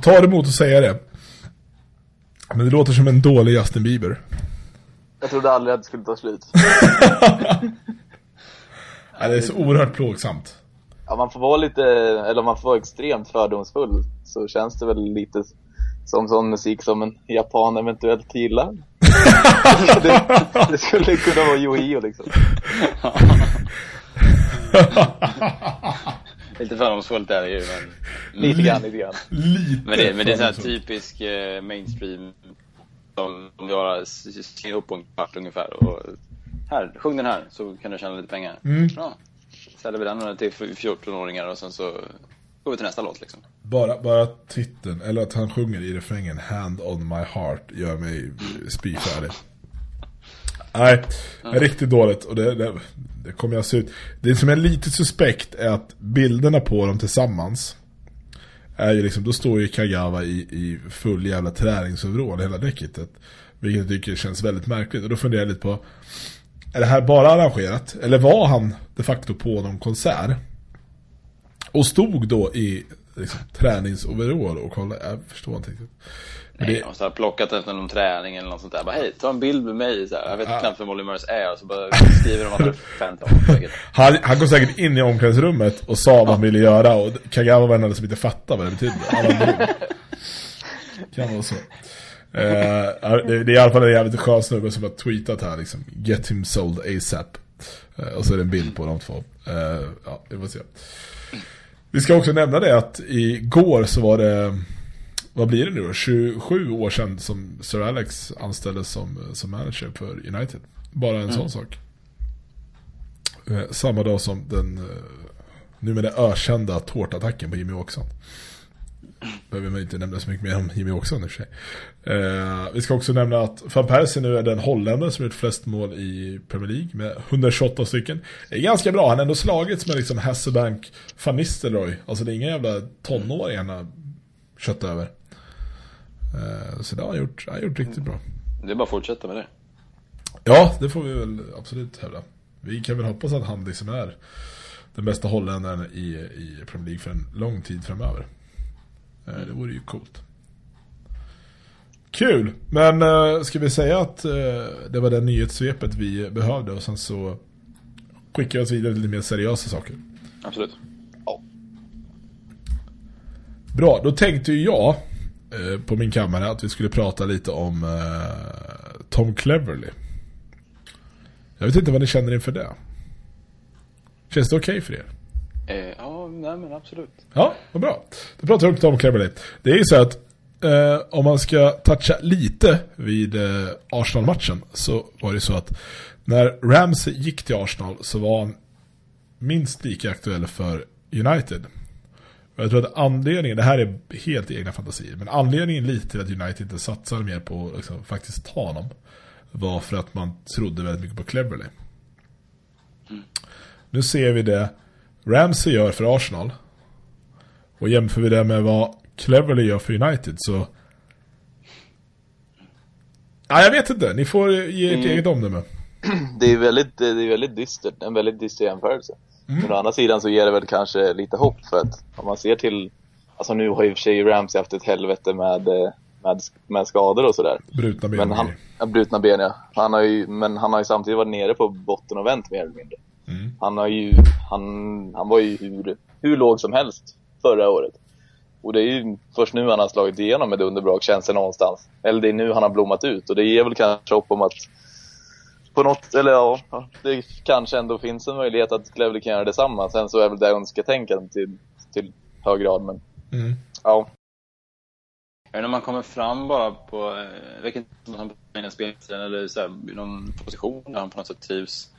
Speaker 1: Tar emot att säga det. Men det låter som en dålig Justin Bieber.
Speaker 2: Jag trodde aldrig att det skulle ta slut. *laughs*
Speaker 1: ja, det är så oerhört plågsamt.
Speaker 2: Ja, man får vara lite, eller man får vara extremt fördomsfull. Så känns det väl lite som sån musik som en japan eventuellt gillar. *laughs* det, det, skulle kunna vara Yohio liksom. *laughs*
Speaker 3: Lite fördomsfullt är det ju, men...
Speaker 2: Lite grann, lite grann.
Speaker 1: Lite
Speaker 3: men det, men det är så här typisk eh, mainstream som de gör, skriver ihop på en kvart ungefär och här, sjung den här så kan du tjäna lite pengar.
Speaker 1: Mm.
Speaker 3: Ja. Säljer vi den till 14-åringar och sen så går vi till nästa låt liksom.
Speaker 1: Bara, bara titeln, eller att han sjunger i refrängen Hand on my heart gör mig spyfärdig. Nej, ja. riktigt dåligt och det, det, det kommer jag se ut. Det som är lite suspekt är att bilderna på dem tillsammans är ju liksom, då står ju Kagawa i, i full jävla träningsoverall hela däcket. Vilket jag tycker känns väldigt märkligt. Och då funderar jag lite på, är det här bara arrangerat? Eller var han de facto på någon konsert? Och stod då i liksom, träningsoverall och kollade, jag förstår inte riktigt.
Speaker 3: Nej, det... så har plockat efter någon träning eller något sånt där. Bara hej, ta en bild med mig. Så här. Jag vet ja. knappt vem Molly Murs är. Och så bara skriver de att det Phantom. *laughs*
Speaker 1: han, han går säkert in i omklädningsrummet och sa vad han ville göra. Och Kagawa var en som inte fattade vad det betydde. *laughs* kan vara så. Uh, det, det är i alla fall en jävligt skön snubbe som har tweetat här liksom. Get him sold ASAP. Uh, och så är det en bild på de två. Uh, ja, vi får se. Vi ska också nämna det att igår så var det vad blir det nu då? 27 år sedan som Sir Alex anställdes som, som manager för United. Bara en mm. sån sak. Eh, samma dag som den eh, numera ökända tårtattacken på Jimmy Åkesson. Behöver man inte nämna så mycket mer om Jimmy Åkesson i och för sig. Eh, vi ska också nämna att Van Persie nu är den holländare som gjort flest mål i Premier League med 128 stycken. Det är ganska bra, han har ändå slagits med liksom Hasselbank, Van Nistelrooy. Alltså det är inga jävla tonåringar han har kött över. Eh, så det har han gjort, han har gjort riktigt bra.
Speaker 3: Det är bara att fortsätta med det.
Speaker 1: Ja, det får vi väl absolut hävda. Vi kan väl hoppas att han liksom är den bästa holländaren i, i Premier League för en lång tid framöver. Eh, det vore ju coolt. Kul! Men uh, ska vi säga att uh, det var det nyhetssvepet vi behövde och sen så skickar vi oss vidare till lite mer seriösa saker.
Speaker 3: Absolut. Ja.
Speaker 1: Bra, då tänkte ju jag eh, på min kammare att vi skulle prata lite om eh, Tom Cleverly. Jag vet inte vad ni känner inför det. Känns det okej okay för er?
Speaker 3: Eh, ja, nej men absolut.
Speaker 1: Ja, vad bra. Då pratar vi om Tom Cleverly. Det är ju så att eh, om man ska toucha lite vid eh, Arsenal-matchen så var det så att när Ramsey gick till Arsenal så var han minst lika aktuell för United. Och jag tror att anledningen, det här är helt egna fantasier, men anledningen lite till att United inte satsar mer på liksom, faktiskt ta honom var för att man trodde väldigt mycket på Cleverly. Mm. Nu ser vi det Ramsey gör för Arsenal och jämför vi det med vad Cleverly gör för United så Ja, jag vet inte. Ni får ge ert mm. eget omdöme.
Speaker 2: Det är väldigt, det är väldigt dystert. En väldigt dyster jämförelse. Mm. Men å andra sidan så ger det väl kanske lite hopp för att om man ser till, alltså nu har ju för sig Ramsey haft ett helvete med, med, med skador och sådär.
Speaker 1: Brutna ben.
Speaker 2: Men han, ja, brutna ben ja. Han har ju, men han har ju samtidigt varit nere på botten och vänt mer eller mindre. Mm. Han har ju, han, han var ju hur, hur låg som helst förra året. Och det är ju först nu han har slagit igenom med underbrak känns det någonstans. Eller det är nu han har blommat ut och det ger väl kanske hopp om att på något, eller ja, det kanske ändå finns en möjlighet att Cleverly kan göra detsamma. Sen så är väl det önsketänkande till, till hög grad, men mm. ja.
Speaker 3: När man kommer fram bara på, eh, vilken han på speltiden eller så här, någon position där han på något sätt trivs.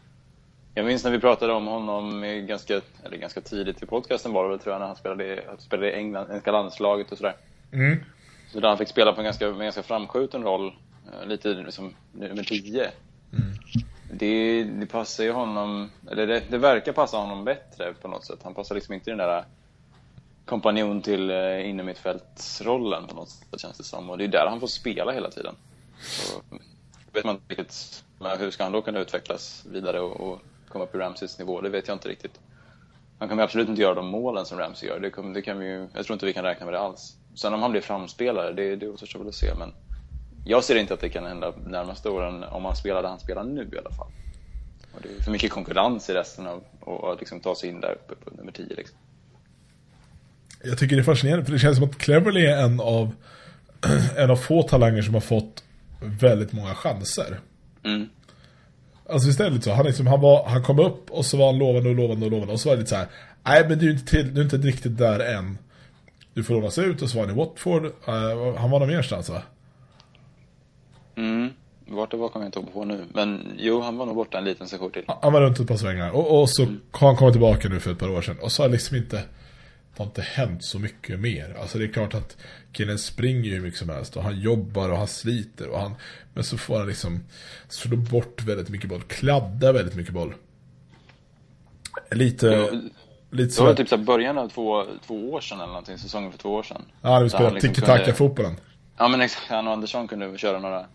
Speaker 3: Jag minns när vi pratade om honom ganska, eller ganska tidigt i podcasten var det väl tror jag, när han spelade, spelade i England, engelska landslaget och sådär. Mm. Så där han fick spela på en ganska, en ganska framskjuten roll, eh, lite liksom nummer 10. Det, det passar ju honom, eller det, det, verkar passa honom bättre på något sätt. Han passar liksom inte i den där kompanjon till eh, innermittfältsrollen på något sätt känns det som. Och det är där han får spela hela tiden. Så vet man inte riktigt, hur ska han då kunna utvecklas vidare och, och komma upp i Ramseys nivå? Det vet jag inte riktigt. Han kommer absolut inte göra de målen som Ramsey gör. Det, kommer, det kan vi ju, jag tror inte vi kan räkna med det alls. Sen om han blir framspelare, det, det återstår väl att se. Men jag ser inte att det kan hända närmaste åren om han spelar där han spelar nu i alla fall. Och det är för mycket konkurrens i resten av att liksom ta sig in där uppe på nummer 10 liksom.
Speaker 1: Jag tycker det är fascinerande för det känns som att Cleverly är en av en av få talanger som har fått väldigt många chanser. Mm. Alltså istället så, han, liksom, han, var, han kom upp och så var han lovande och lovande och lovande och så var det lite så här, nej men du är inte, till, du är inte riktigt där än. Du får lånas ut och så var han i Watford, uh, han var någon merstans va?
Speaker 3: Mm. Vart det var kommer jag inte på nu. Men jo, han var nog borta en liten session till.
Speaker 1: Han var runt ett par svängar. Och, och så mm. har han kommit tillbaka nu för ett par år sedan. Och så har liksom inte... Det har inte hänt så mycket mer. Alltså det är klart att killen springer ju hur mycket som helst. Och han jobbar och han sliter. Och han, men så får han liksom slå bort väldigt mycket boll. Kladda väldigt mycket boll. Lite...
Speaker 3: Jo, lite det var typ så början av två, två år sedan eller någonting. Säsongen för två år sedan.
Speaker 1: Ja, han spelade liksom tiki-taka-fotbollen.
Speaker 3: Ja men exakt, han och Andersson kunde köra några,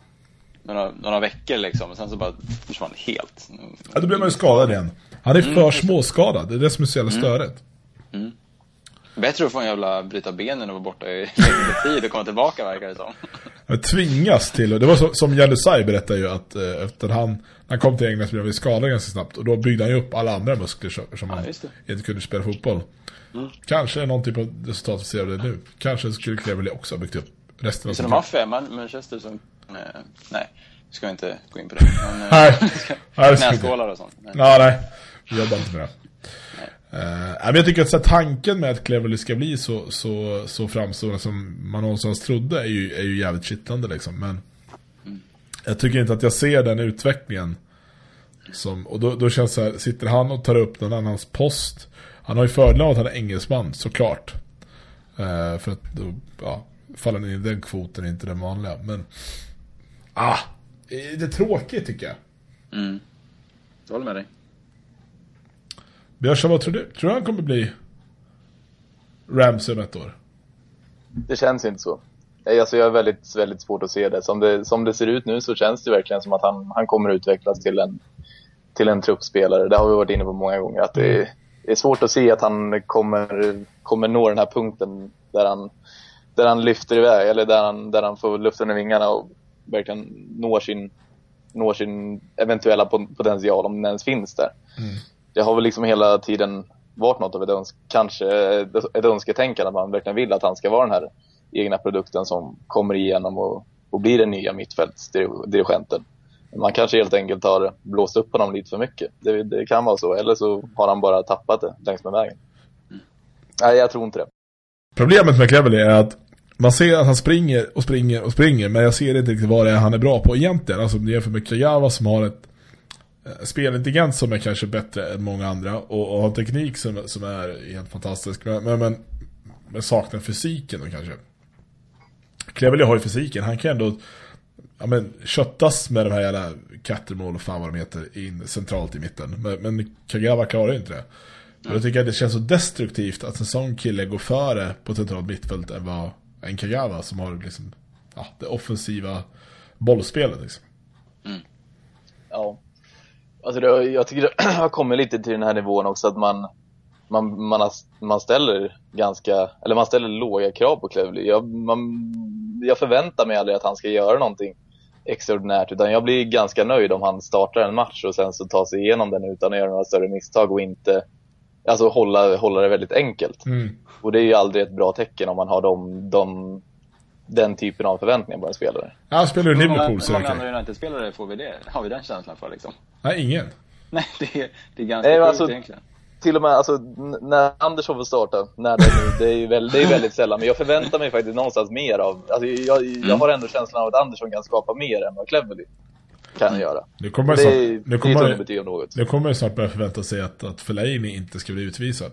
Speaker 3: några, några veckor liksom. Och sen så bara försvann helt.
Speaker 1: Ja, då blev man ju skadad igen. Han är för mm. småskadad, det är det som är så jävla mm. störigt. Mm.
Speaker 3: Bättre att få en jävla bryta benen och vara borta i längre *laughs* tid och komma tillbaka verkar det som.
Speaker 1: Jag tvingas till, och det var så, som Jalusaj berättade ju att eh, efter han, han kom till England så blev han skadad ganska snabbt. Och då byggde han ju upp alla andra muskler som, som ja, han inte kunde spela fotboll. Mm. Kanske någon typ av resultat vi ser av det nu. Kanske skulle Cleverly också ha byggt upp resten av
Speaker 3: sin de har fem Manchester som... Eh, nej, vi ska inte gå in på det. *laughs* Men, eh,
Speaker 1: nej, nej
Speaker 3: knäskålar och sånt.
Speaker 1: Nej, nej, nej. vi jobbar inte med det. Uh, men jag tycker att så, tanken med att Cleverly ska bli så, så, så framstående som man någonstans trodde är ju, är ju jävligt kittlande liksom. Men mm. jag tycker inte att jag ser den utvecklingen. Som, och då, då känns det här, sitter han och tar upp någon annans post. Han har ju fördel av att han är engelsman, såklart. Uh, för att då, ja, faller ner i den kvoten, inte den vanliga. Men, ah, det är tråkigt tycker jag.
Speaker 3: Mm. Jag håller med dig.
Speaker 1: Björsa, vad tror du? Tror du han kommer bli Ramsey om ett år?
Speaker 2: Det känns inte så. Alltså jag har väldigt, väldigt svårt att se det. Som, det. som det ser ut nu så känns det verkligen som att han, han kommer utvecklas till en, till en truppspelare. Det har vi varit inne på många gånger. Att det, är, det är svårt att se att han kommer, kommer nå den här punkten där han där han lyfter iväg, eller där han, där han får luften i vingarna och verkligen når sin, når sin eventuella potential, om den ens finns där. Mm. Det har väl liksom hela tiden varit något av ett, öns kanske ett önsketänkande, att man verkligen vill att han ska vara den här egna produkten som kommer igenom och, och blir den nya mittfältsdirigenten. Man kanske helt enkelt har blåst upp honom lite för mycket. Det, det, kan vara så. Eller så har han bara tappat det längs med vägen. Mm. Nej, jag tror inte det.
Speaker 1: Problemet med Cleverly är att man ser att han springer och springer och springer men jag ser inte riktigt vad det är han är bra på egentligen. Alltså jämfört med Kagawa som har ett eh, spelintelligens som är kanske bättre än många andra och, och har teknik som, som är helt fantastisk. Men, men, men, men saknar fysiken då kanske. Cleverly har ju fysiken. Han kan ändå ja, men, köttas med de här jävla Cattermall och fan vad de heter in centralt i mitten. Men, men Kagawa klarar ju inte det. Och jag tycker att det känns så destruktivt att en sån kille går före på centralt mittfält än vad en Kagawa som har liksom, ja, det offensiva bollspelet. Liksom.
Speaker 2: Mm. Ja. Alltså det, jag tycker det *clears throat* har kommit lite till den här nivån också att man, man, man, har, man ställer ganska, eller man ställer låga krav på Cleverly. Jag, man, jag förväntar mig aldrig att han ska göra någonting extraordinärt utan jag blir ganska nöjd om han startar en match och sen så tar sig igenom den utan att göra några större misstag och inte alltså hålla, hålla det väldigt enkelt. Mm. Och det är ju aldrig ett bra tecken om man har de, de, den typen av förväntningar på en spelare.
Speaker 1: Ja, spelar du Liverpool
Speaker 3: så Hur många andra United-spelare får vi det? Har vi den känslan för liksom?
Speaker 1: Nej, ingen.
Speaker 3: Nej, det är, det är ganska Nej, sjukt alltså, egentligen.
Speaker 2: Till och med, alltså, när Andersson får starta, när det, det, är ju väldigt, det är väldigt sällan, men jag förväntar mig faktiskt någonstans mer av, alltså, jag, jag mm. har ändå känslan av att Andersson kan skapa mer än vad Cleverly kan göra.
Speaker 1: Nu kommer, det, snart, nu kommer, det något. Nu kommer jag snart börja förvänta sig att, att Fellaini inte ska bli utvisad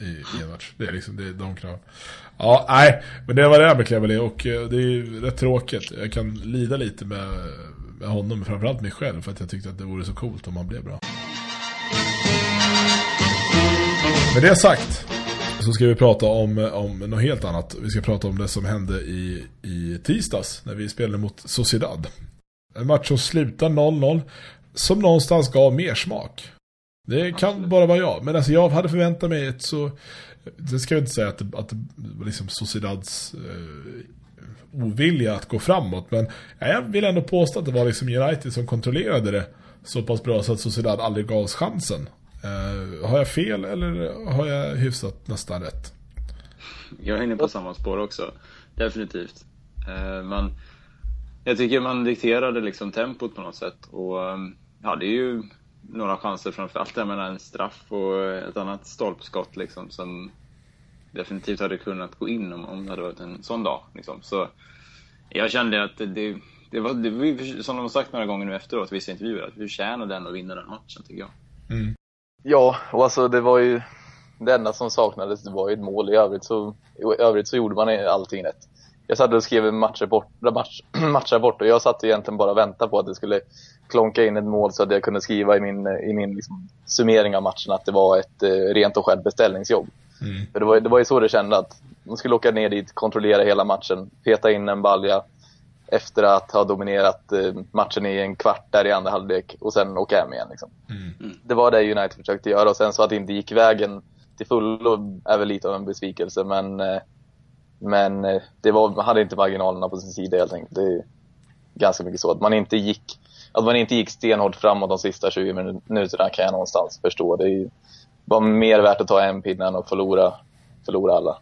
Speaker 1: i, i en match. Det är liksom det är de krav. Ja, nej, men det var det med Cleverly och eh, det är rätt tråkigt. Jag kan lida lite med, med honom, framförallt mig själv, för att jag tyckte att det vore så coolt om han blev bra. Med det sagt så ska vi prata om, om något helt annat. Vi ska prata om det som hände i, i tisdags när vi spelade mot Sociedad. En match som slutar 0-0 som någonstans gav mer smak. Det kan Absolut. bara vara jag. Men alltså jag hade förväntat mig ett så... Det ska jag inte säga att att liksom Sociedads eh, ovilja att gå framåt. Men jag vill ändå påstå att det var liksom United som kontrollerade det så pass bra så att Sociedad aldrig gavs chansen. Eh, har jag fel eller har jag hyfsat nästan rätt?
Speaker 3: Jag är inne på samma spår också. Definitivt. Eh, men jag tycker man dikterade liksom tempot på något sätt. Och ehm, ja, det är ju några chanser framförallt. Jag menar en straff och ett annat stolpskott liksom som definitivt hade kunnat gå in om, om det hade varit en sån dag. Liksom. Så jag kände att det, det, var, det var, som de har sagt några gånger nu efteråt, vissa intervjuer, att vi förtjänade den att vinna den matchen tycker jag. Mm.
Speaker 2: Ja, och alltså det var ju det enda som saknades det var ju ett mål. I övrigt så, i övrigt så gjorde man allting rätt jag satt och skrev en matchrapport, match, *clears throat* matchrapport och jag satt egentligen bara och väntade på att det skulle klonka in ett mål så att jag kunde skriva i min, i min liksom, summering av matchen att det var ett eh, rent och skärt beställningsjobb. Mm. För det var, det var ju så det kände att man skulle åka ner dit, kontrollera hela matchen, peta in en balja efter att ha dominerat eh, matchen i en kvart där i andra halvlek och sen åka hem igen. Liksom. Mm. Det var det United försökte göra och sen så att det inte gick vägen till fullo är väl lite av en besvikelse men eh, men eh, det var, man hade inte marginalerna på sin sida helt enkelt. Det är ganska mycket så. Att man inte gick, att man inte gick stenhårt framåt de sista 20 minuterna kan jag någonstans förstå. Det var mer värt att ta en pinne än att förlora, förlora alla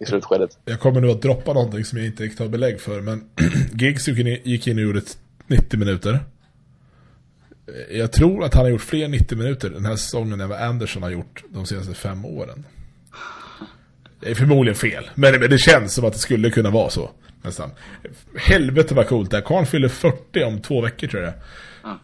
Speaker 2: i slutskedet.
Speaker 1: Jag kommer nu att droppa någonting som jag inte riktigt har belägg för. Men *clears throat* Giggs gick in och gjorde 90 minuter. Jag tror att han har gjort fler 90 minuter den här säsongen än vad Anderson har gjort de senaste fem åren. Det är förmodligen fel. Men, det känns som att det skulle kunna vara så. Nästan. Helvete vad coolt det är. Karn fyller 40 om två veckor tror jag. Mm.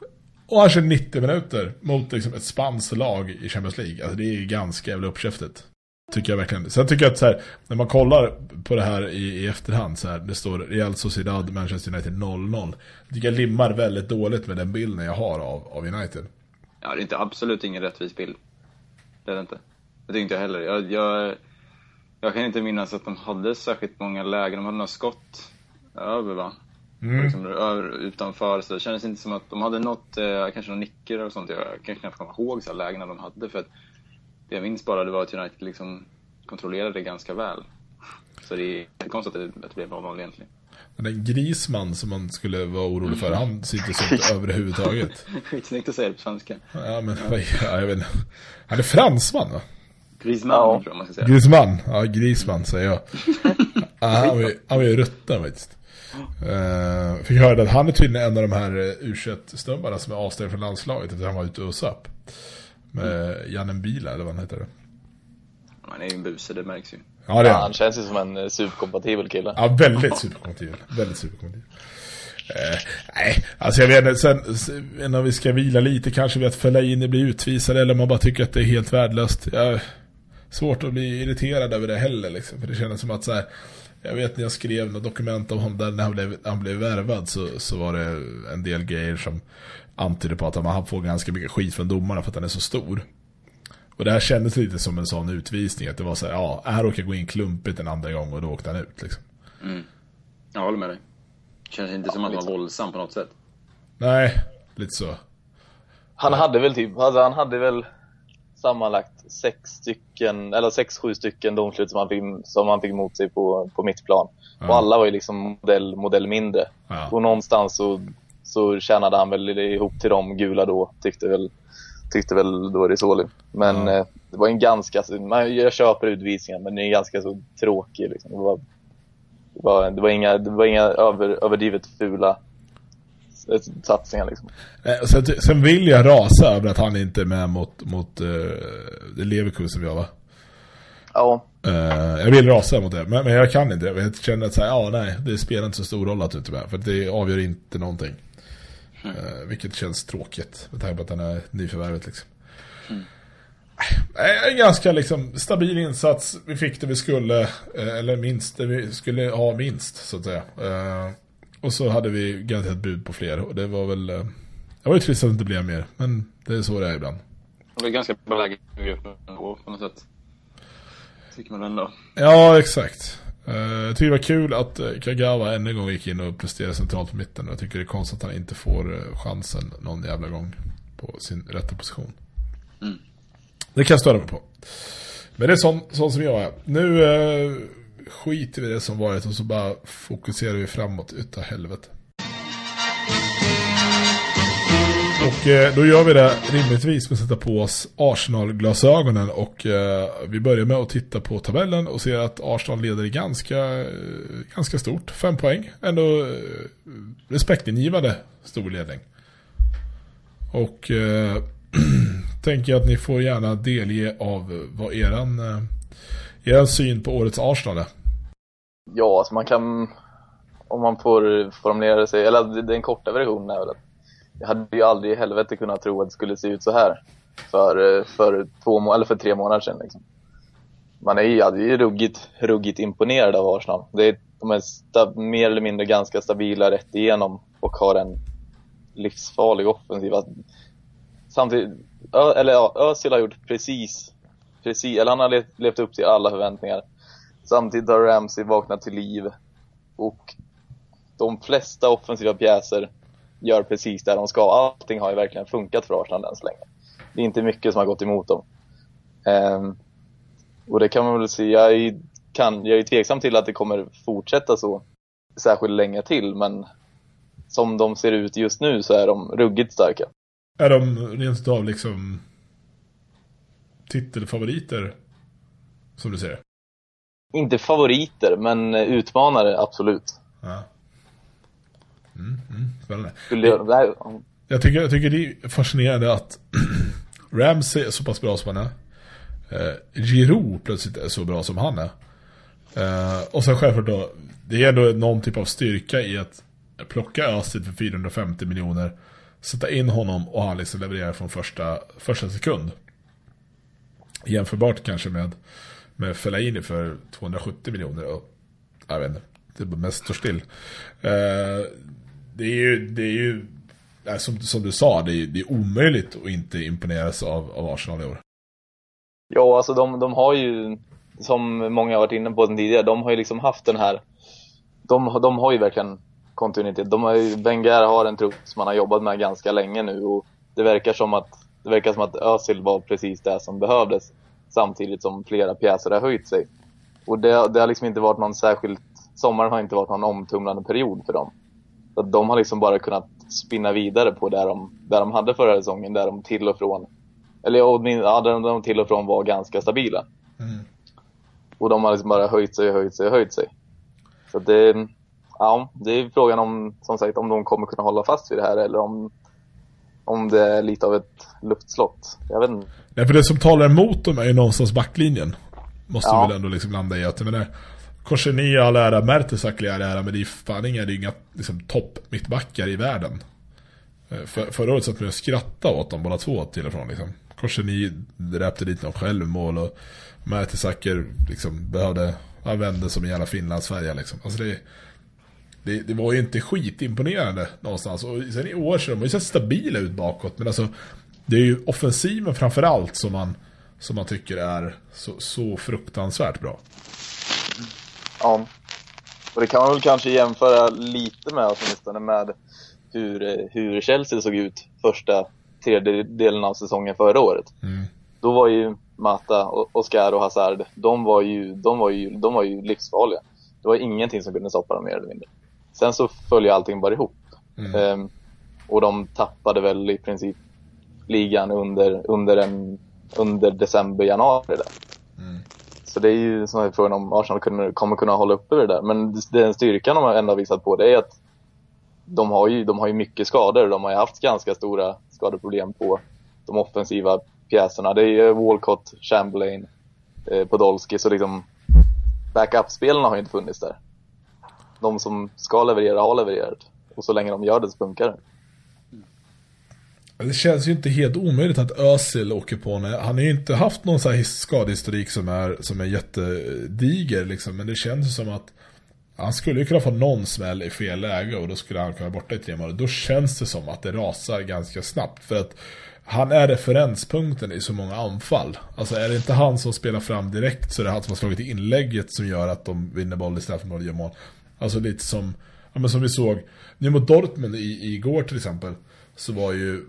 Speaker 1: Och han kör 90 minuter mot liksom ett spanskt lag i Champions League. Alltså det är ganska jävla uppkäftet. Tycker jag verkligen. Sen tycker jag att så här, när man kollar på det här i, i efterhand så här, det står Real Sociedad, Manchester United 0-0. Jag tycker jag limmar väldigt dåligt med den bilden jag har av, av United.
Speaker 3: Ja, det är inte absolut ingen rättvis bild. Det är det inte. Det tycker inte jag heller. Jag, jag jag kan inte minnas att de hade särskilt många lägen. De hade några skott över va? Mm. Liksom, över, utanför. Så det kändes inte som att de hade något, eh, kanske några nickor och sånt. Jag kan knappt komma ihåg så lägena de hade. För att det jag minns bara det var att United liksom kontrollerade det ganska väl. Så det är konstigt att det, att blev 0 egentligen.
Speaker 1: Den Grisman som man skulle vara orolig för, han sitter så inte *laughs* överhuvudtaget.
Speaker 3: Skitsnyggt att säga det på svenska.
Speaker 1: Ja, men ja. jag vet inte. Han är fransman va?
Speaker 3: Grisman ja. tror jag man ska säga.
Speaker 1: Grisman, ja Grisman säger jag. *laughs* Ja, han var, han var ju rutten faktiskt. Uh, fick höra att han är tydligen en av de här u snubbarna som är avstängd från landslaget efter han var ute och söp. Med mm. Jannen Bila eller vad han heter.
Speaker 3: Han är ju en buse, det märks ju.
Speaker 2: Ja, det är. Ja, han känns ju som en eh, superkompatibel kille.
Speaker 1: Ja, väldigt superkompatibel. väldigt superkompatibel. Eh, nej, alltså jag vet inte, sen, sen om vi ska vila lite kanske vid att Fellaini blir utvisad eller om man bara tycker att det är helt värdelöst. Jag, svårt att bli irriterad över det heller liksom, för det känns som att så här, jag vet när jag skrev något dokument om honom där när han blev, han blev värvad så, så var det en del grejer som antydde på att han får ganska mycket skit från domarna för att han är så stor. Och det här kändes lite som en sån utvisning. Att det var så här, ja, här råkar gå in klumpigt en andra gång och då åkte han ut liksom.
Speaker 3: Mm. Jag håller med dig. Känns inte som att han var våldsam på något sätt.
Speaker 1: Nej, lite så.
Speaker 2: Han hade väl typ, alltså han hade väl sammanlagt sex stycken, eller sex, sju stycken domslut som han fick, som han fick emot sig på, på mitt plan. Ja. Och alla var ju liksom modell, modell mindre. Ja. Och någonstans så, så tjänade han väl ihop till de gula då, tyckte väl tyckte väl då Risoli. Men mm. eh, det var en ganska, man, jag köper utvisningen men den är ganska så tråkig liksom. Det var, det var, det var inga, det var inga över, överdrivet fula satsningar liksom.
Speaker 1: Eh, sen, sen vill jag rasa över att han inte är med mot, mot uh, det Leverkusen vi har va?
Speaker 2: Ja.
Speaker 1: Uh, jag vill rasa mot det, men, men jag kan inte. Jag känner att så här, ja nej, det spelar inte så stor roll att du inte är med. För det avgör inte någonting. Mm. Uh, vilket känns tråkigt med tanke på att han är nyförvärvet liksom. Mm. En ganska liksom stabil insats. Vi fick det vi skulle, eller minst det vi skulle ha minst så att säga. Och så hade vi garanterat bud på fler och det var väl, det var ju trist att det inte blev mer, men det är så det är ibland.
Speaker 3: Det är ganska bra läge på något sätt. Tycker man ändå.
Speaker 1: Ja, exakt. Uh, jag tycker det var kul att uh, Kagawa ännu en gång gick in och presterade centralt på mitten. Jag tycker det är konstigt att han inte får chansen någon jävla gång på sin rätta position. Mm. Det kan jag störa mig på. Men det är sånt, sånt som jag är. Nu skiter vi i det som varit och så bara fokuserar vi framåt utav helvete. Och eh, då gör vi det rimligtvis med att sätta på oss Arsenal-glasögonen och eh, vi börjar med att titta på tabellen och ser att Arsenal leder ganska, eh, ganska stort. Fem poäng, ändå eh, respektingivande stor ledning. Och eh, *clears throat* tänker att ni får gärna delge av vad eran, eh, er syn på årets Arsenal är.
Speaker 2: Ja, alltså man kan, om man får formulera sig, eller den korta versionen är väl att jag hade ju aldrig i helvete kunnat tro att det skulle se ut så här för, för, två, eller för tre månader sedan. Liksom. Man är ju, är ju ruggigt, ruggigt imponerad av Arsenal. Det är, de är stab, mer eller mindre ganska stabila rätt igenom och har en livsfarlig offensiv. Samtidigt, Ö, eller ja, Özil har gjort precis, precis, eller han har levt, levt upp till alla förväntningar. Samtidigt har Ramsey vaknat till liv och de flesta offensiva pjäser gör precis det de ska. Allting har ju verkligen funkat för Arsenal än så länge. Det är inte mycket som har gått emot dem. Um, och det kan man väl säga, jag är, kan, jag är tveksam till att det kommer fortsätta så särskilt länge till, men som de ser ut just nu så är de ruggigt starka.
Speaker 1: Är de rent av liksom titelfavoriter, som du säger?
Speaker 2: Inte favoriter, men utmanare, absolut.
Speaker 1: Ja. Mm, mm, spännande. Jag, jag, tycker, jag tycker det är fascinerande att *clears throat* Ramsey är så pass bra som han är. Eh, Giroud plötsligt är så bra som han är. Eh, och sen självklart då, det är ändå någon typ av styrka i att plocka Özil för 450 miljoner, sätta in honom och han liksom levererar från första, första sekund. Jämförbart kanske med, med Fellaini för 270 miljoner och jag vet inte, det mest står still. Eh, det är ju, det är ju eh, som, som du sa, det är, det är omöjligt att inte imponeras av, av Arsenal i år.
Speaker 2: Ja, alltså de, de har ju, som många har varit inne på tidigare, de har ju liksom haft den här, de, de har ju verkligen kontinuitet. De har ju, Wenger har en trupp som man har jobbat med ganska länge nu och det verkar som att, det verkar som att Özil var precis det som behövdes samtidigt som flera pjäser har höjt sig. Och det, det har liksom inte varit någon särskilt, sommaren har inte varit någon omtumlande period för dem. Så att de har liksom bara kunnat spinna vidare på där de, där de hade förra säsongen, där de till och från, eller ja, där de till och från var ganska stabila. Mm. Och de har liksom bara höjt sig, höjt sig, höjt sig. Så det, ja, det är frågan om, som sagt, om de kommer kunna hålla fast vid det här eller om, om det är lite av ett luftslott. Jag vet inte.
Speaker 1: Nej, för det som talar emot dem är ju någonstans backlinjen. Måste ja. väl ändå liksom landa i att, jag menar, Korseny all ära, Mertesacker all ära, men det är fan inga, det är inga liksom, topp mittbackar i världen. Eh, för, förra året satt vi och skrattade åt dem båda två till och från liksom. Korseny räpte dit någon självmål och Mertesacker liksom behövde, han vände som en jävla Finlandsfärja liksom. Alltså det, det, det, var ju inte skitimponerande någonstans. Och sen i år så de har ju sett stabila ut bakåt. Men alltså, det är ju offensiven framförallt som man, som man tycker är så, så fruktansvärt bra.
Speaker 2: Ja. Och det kan man väl kanske jämföra lite med åtminstone med hur, hur Chelsea såg ut första tredjedelen av säsongen förra året. Mm. Då var ju Mata, Oscar och Hazard, de var ju, de var ju, de var ju livsfarliga. Det var ingenting som kunde stoppa dem mer eller mindre. Sen så följer allting bara ihop. Mm. Ehm, och de tappade väl i princip ligan under, under, en, under december, januari där. Mm. Så det är ju som är frågan om Arsenal kunde, kommer kunna hålla uppe det där. Men den styrkan de ändå har visat på det är att de har ju, de har ju mycket skador. De har ju haft ganska stora skadeproblem på de offensiva pjäserna. Det är Walcott, Chamberlain, eh, Podolski. Så liksom backup-spelarna har ju inte funnits där. De som ska leverera har levererat. Och så länge de gör det så funkar det.
Speaker 1: Det känns ju inte helt omöjligt att Özil åker på henne. Han har ju inte haft någon så här skadehistorik som är, som är jättediger liksom. Men det känns ju som att han skulle ju kunna få någon smäll i fel läge och då skulle han kunna vara borta i tre månader. Då känns det som att det rasar ganska snabbt. För att han är referenspunkten i så många anfall. Alltså är det inte han som spelar fram direkt så är det han som har slagit inlägget som gör att de vinner boll istället för att göra gör mål. Alltså lite som, ja, men som vi såg nu mot Dortmund i, igår till exempel. Så var ju,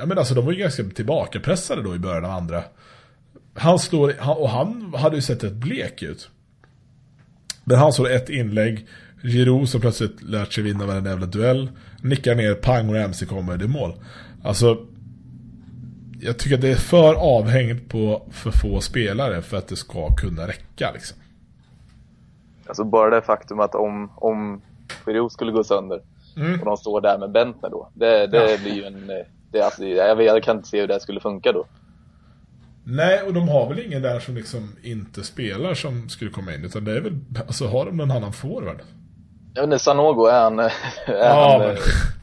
Speaker 1: ja men alltså de var ju ganska tillbakapressade då i början av andra. Han slår, och han hade ju sett ett blek ut. Men han slår ett inlägg. Giroud som plötsligt lärt sig vinna varenda jävla duell. Nickar ner, pang och Ramsey kommer, det är mål. Alltså, jag tycker att det är för avhängigt på för få spelare för att det ska kunna räcka liksom.
Speaker 2: Alltså bara det faktum att om, om Giroud skulle gå sönder mm. och de står där med Bentner då. Det, det ja. blir ju en... Det, alltså, jag, jag kan inte se hur det skulle funka då.
Speaker 1: Nej, och de har väl ingen där som liksom inte spelar som skulle komma in. Utan det är väl, alltså har de någon annan forward?
Speaker 2: Jag vet inte, Sanogo är han... *laughs* Är ja, han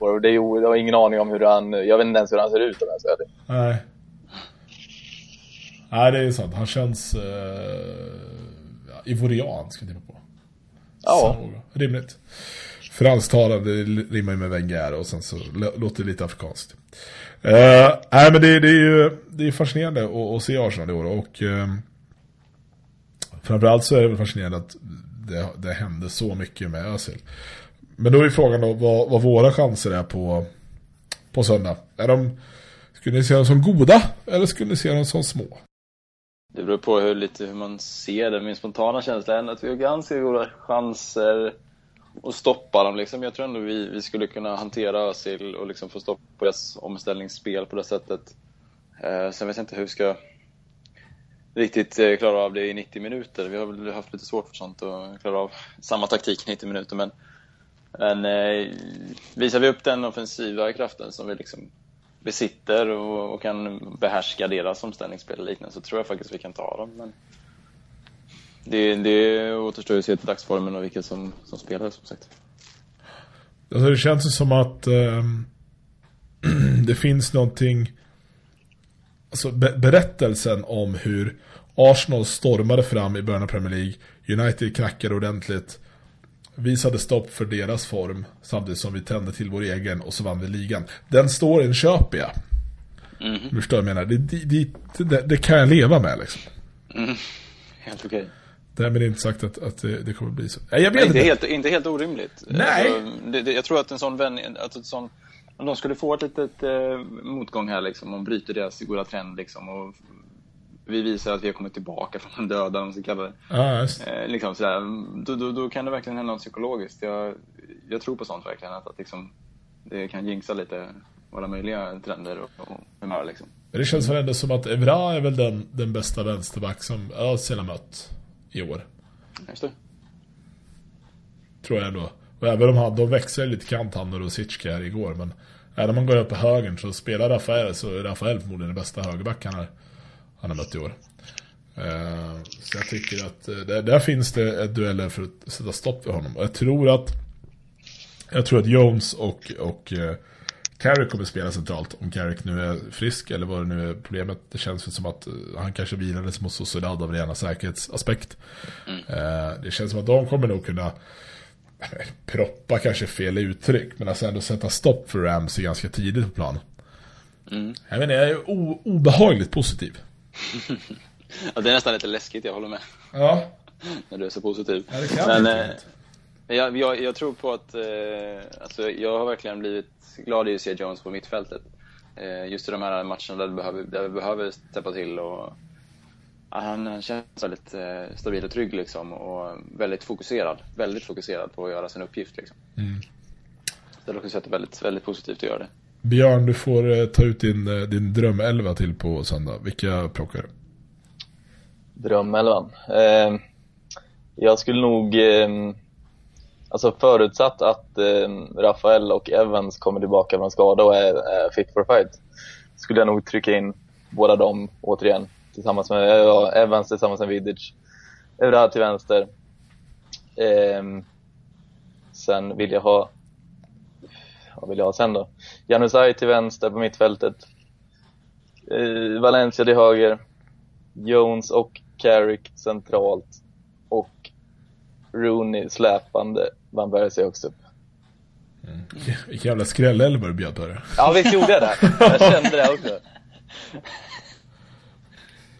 Speaker 2: men... det är, jag har ingen aning om hur han... Jag vet inte ens hur han ser ut om jag säger det.
Speaker 1: Nej. Nej, det är sant. Han känns... Uh, ivorian, ska jag tippa på.
Speaker 2: Ja. Sanogo.
Speaker 1: Rimligt. Fransktalande rimmar ju med Wenger och sen så låter det lite afrikanskt. Uh, nej men det, det, är ju det är fascinerande att, att se Arsenal i år och uh, framförallt så är det väl fascinerande att det, det hände så mycket med Özil. Men då är frågan då vad, vad, våra chanser är på, på söndag. Är de, skulle ni se dem som goda eller skulle ni se dem som små?
Speaker 3: Det beror på hur, lite hur man ser det. Min spontana känsla är att vi har ganska goda chanser och stoppa dem. Liksom. Jag tror ändå vi, vi skulle kunna hantera Özil och liksom få stopp på deras omställningsspel på det sättet. Eh, sen vet jag inte hur vi ska riktigt eh, klara av det i 90 minuter. Vi har väl haft lite svårt för sånt att klara av samma taktik i 90 minuter. Men, men eh, visar vi upp den offensiva kraften som vi liksom besitter och, och kan behärska deras omställningsspel och liknande så tror jag faktiskt vi kan ta dem. Men det, det återstår att se till dagsformen och vilka som, som spelar som sagt.
Speaker 1: Alltså det känns som att eh, *clears throat* det finns någonting alltså berättelsen om hur Arsenal stormade fram i början av Premier League United knackade ordentligt visade stopp för deras form samtidigt som vi tände till vår egen och så vann vi ligan. Den storyn köper jag. Mm. Förstår jag menar? Det, det, det, det, kan jag leva med liksom.
Speaker 3: Mm. *laughs* Helt okej. Okay.
Speaker 1: Därmed inte sagt att, att det, det kommer bli så.
Speaker 3: Jag vet inte, inte. Helt, inte helt orimligt. Nej. Alltså, jag tror att en sån att ett sån, om de skulle få ett litet eh, motgång här liksom, och bryter deras goda trend liksom, och vi visar att vi har kommit tillbaka från de döda, om man ska kalla det.
Speaker 1: Ja,
Speaker 3: eh, liksom sådär, då, då, då, kan det verkligen hända något psykologiskt. Jag, jag tror på sånt verkligen, att, att liksom, det kan jinxa lite våra möjliga trender och, och humör. Liksom.
Speaker 1: Det känns väl ändå som att Evra är väl den, den bästa vänsterback som Özil har mött i år.
Speaker 3: Just det.
Speaker 1: Tror jag ändå. Och även om han, de växer lite kant han och Rosicka här igår. Men även om man går upp på högern så spelar Rafael så är Rafael förmodligen den bästa högerback han han har mött i år. Uh, så jag tycker att uh, där, där, finns det ett dueller för att sätta stopp för honom. Och jag tror att jag tror att Jones och, och uh, Carrick kommer spela centralt. Om Carrick nu är frisk eller vad det nu är problemet. Det känns som att han kanske vilades mot Sociedad av rena säkerhetsaspekt. Mm. det känns som att de kommer nog kunna proppa kanske fel uttryck. Men alltså ändå sätta stopp för Ramsey ganska tidigt på plan. Mm. Jag menar, jag är obehagligt positiv. *laughs*
Speaker 3: ja, det är nästan lite läskigt, jag håller med.
Speaker 1: Ja. *laughs*
Speaker 3: När du är så positiv.
Speaker 1: Ja, det kan Men,
Speaker 3: jag, jag, jag, tror på att, eh, alltså, jag har verkligen blivit glad i att se Jones på mittfältet. Eh, just i de här matcherna där vi behöver, där vi behöver steppa till och han, han känns väldigt eh, stabil och trygg liksom och väldigt fokuserad. Väldigt fokuserad på att göra sin uppgift liksom. Mm. Det låter sätt väldigt, väldigt positivt att göra det.
Speaker 1: Björn, du får eh, ta ut din, eh, din drömelva till på söndag. Vilka plockar du?
Speaker 2: Drömelvan? Eh, jag skulle nog, eh, alltså förutsatt att eh, Rafael och Evans kommer tillbaka från skada och är, är fit for fight, skulle jag nog trycka in båda dem återigen tillsammans med eh, ja, Evans tillsammans med Vidic. Överallt till vänster. Eh, sen vill jag ha, vad vill jag ha sen då? Januzaj till vänster på mittfältet. Eh, Valencia till höger. Jones och Carrick centralt. Och Rooney släpande, Van Persie högst upp.
Speaker 1: Mm. Vilken jävla skrällälva du bjöd på det.
Speaker 2: Ja, visst gjorde jag det. Jag kände det också.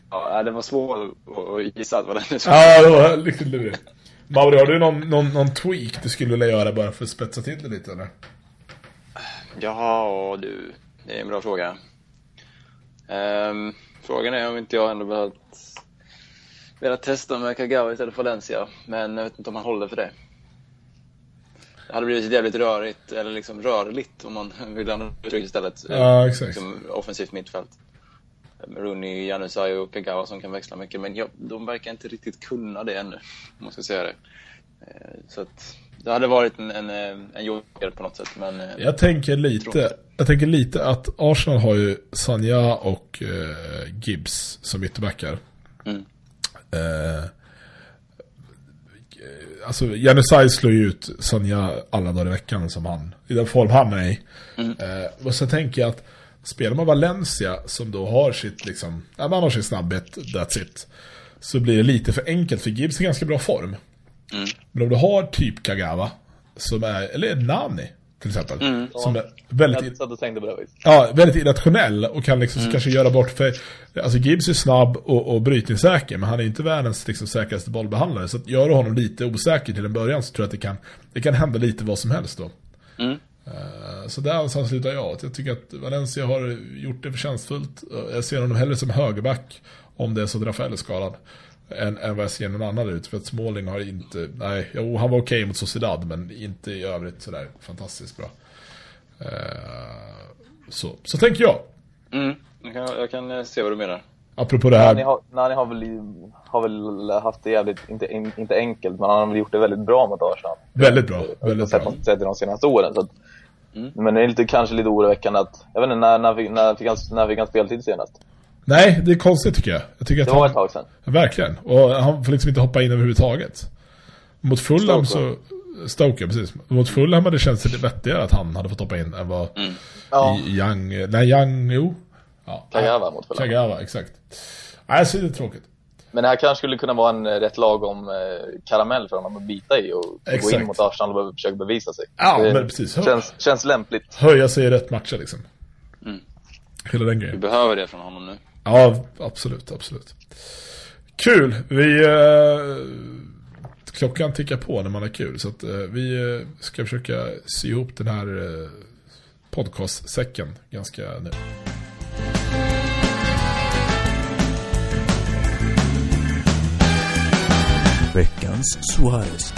Speaker 3: Ja, det var svårt att gissa vad den
Speaker 1: skulle Ja, det var riktigt lurigt. Mauri, har du någon, någon, någon tweak du skulle vilja göra bara för att spetsa till det lite eller?
Speaker 3: Ja, du. Det är en bra fråga. Um, frågan är om inte jag ändå velat, velat testa med Kagawa istället för Valencia. Men jag vet inte om han håller för det. Det hade blivit jävligt rörigt, eller liksom rörligt om man *laughs* vill använda uttryck istället.
Speaker 1: Ja, exakt.
Speaker 3: Liksom offensivt mittfält. Rooney, Janusaj och Kagawa som kan växla mycket. Men ja, de verkar inte riktigt kunna det ännu, om man ska säga det. Eh, så att det hade varit en, en, en joker på något sätt. Men eh,
Speaker 1: jag tänker lite, jag tänker lite att Arsenal har ju Sanja och eh, Gibbs som ytterbackar. Mm. Eh, alltså Janusaj slår ju ut Sanja alla dagar i veckan som han, i den form han är i. Mm. Eh, och så tänker jag att Spelar man Valencia som då har sitt liksom, ja, man har sin snabbhet, that's it. Så blir det lite för enkelt för Gibbs är ganska bra form. Mm. Men om du har typ Kagawa, som är, eller Nani till exempel. Mm. Som är väldigt, ja, väldigt irrationell och kan liksom mm. kanske göra bort för Alltså Gibbs är snabb och, och brytningssäker Men han är inte världens liksom, säkraste bollbehandlare Så att gör du honom lite osäker till en början Så tror jag att det kan, det kan hända lite vad som helst då mm. Eh, så där någonstans slutar jag. Jag tycker att Valencia har gjort det förtjänstfullt. Jag ser honom hellre som högerback om det är så att Rafael är skadad. Än, än vad jag ser någon annan ut. För att Småling har inte, nej, jo, han var okej okay mot Sociedad men inte i övrigt sådär fantastiskt bra. Uh, så, så tänker jag.
Speaker 3: Mm, jag kan, jag kan eh, se vad du menar.
Speaker 1: Apropå det här.
Speaker 2: Nani har, Nani har, väl, har väl haft det jävligt, inte, inte enkelt, men han har väl gjort det väldigt bra mot Arsenal.
Speaker 1: Väldigt bra. Väldigt bra.
Speaker 2: Sett de senaste åren. Så att, mm. Men det är lite, kanske lite oroväckande att, jag vet inte, när, när, fick, när, fick han, när fick han speltid senast?
Speaker 1: Nej, det är konstigt tycker jag. jag tycker
Speaker 2: det var han, ett tag sedan.
Speaker 1: Verkligen. Och han får liksom inte hoppa in överhuvudtaget. Mot Fulham så... Stoke, precis. Mot Fulham hade det känts lite vettigare att han hade fått hoppa in än vad mm. ja. Young... Nej, Young... Jo.
Speaker 2: Ja. Kagawa mot
Speaker 1: Fulham. Kagawa, exakt. Nej, så är det tråkigt.
Speaker 2: Men det här kanske skulle kunna vara en eh, rätt lagom eh, karamell för honom att bita i och Exakt. gå in mot Arsenal och försöka bevisa sig.
Speaker 1: Ja, det men precis.
Speaker 2: Känns, känns lämpligt.
Speaker 1: Höja sig i rätt matcher liksom. Mm. Hela den grejen.
Speaker 3: Vi behöver det från honom nu.
Speaker 1: Ja, absolut, absolut. Kul! Vi... Eh, klockan tickar på när man har kul. Så att eh, vi eh, ska försöka sy ihop den här eh, podcastsäcken ganska nu. veckans Suarez.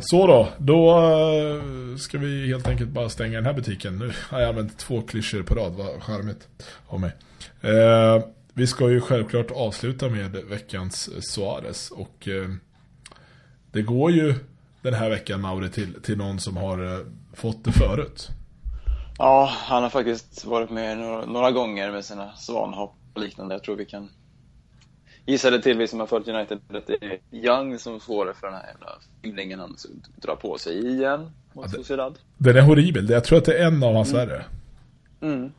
Speaker 1: Så då, då eh, ska vi helt enkelt bara stänga den här butiken. Nu har jag använt två klyschor på rad, vad charmigt av mig. Eh, vi ska ju självklart avsluta med veckans Suarez och eh, det går ju den här veckan, Mauri, till, till någon som har eh, fått det förut?
Speaker 3: Ja, han har faktiskt varit med några, några gånger med sina svanhopp och liknande. Jag tror vi kan gissa det till, vi som har följt United, att det är Young som får det för den här jävla fyllningen han drar på sig igen mot ja.
Speaker 1: Den är horribel. Jag tror att det är en av hans mm. värre.
Speaker 3: Mm.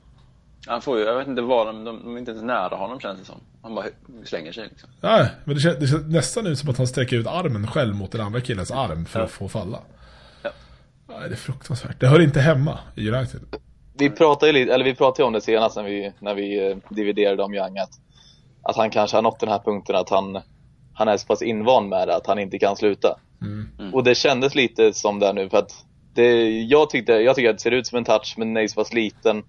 Speaker 3: Han får ju, jag vet inte vad de, de, de är inte ens nära honom känns det som. Han bara slänger sig liksom.
Speaker 1: Nej, men det känns, det känns nästan ut som att han sträcker ut armen själv mot den andra killens arm för ja. att få falla. Ja. Nej, det är fruktansvärt. Det hör inte hemma i United.
Speaker 2: Vi pratade ju lite, eller vi pratade om det senast när vi, när vi eh, dividerade om Young att, att han kanske har nått den här punkten att han, han är så pass invand med det att han inte kan sluta. Mm. Mm. Och det kändes lite som det nu för att det, jag, tyckte, jag tycker att det ser ut som en touch men den är så pass liten.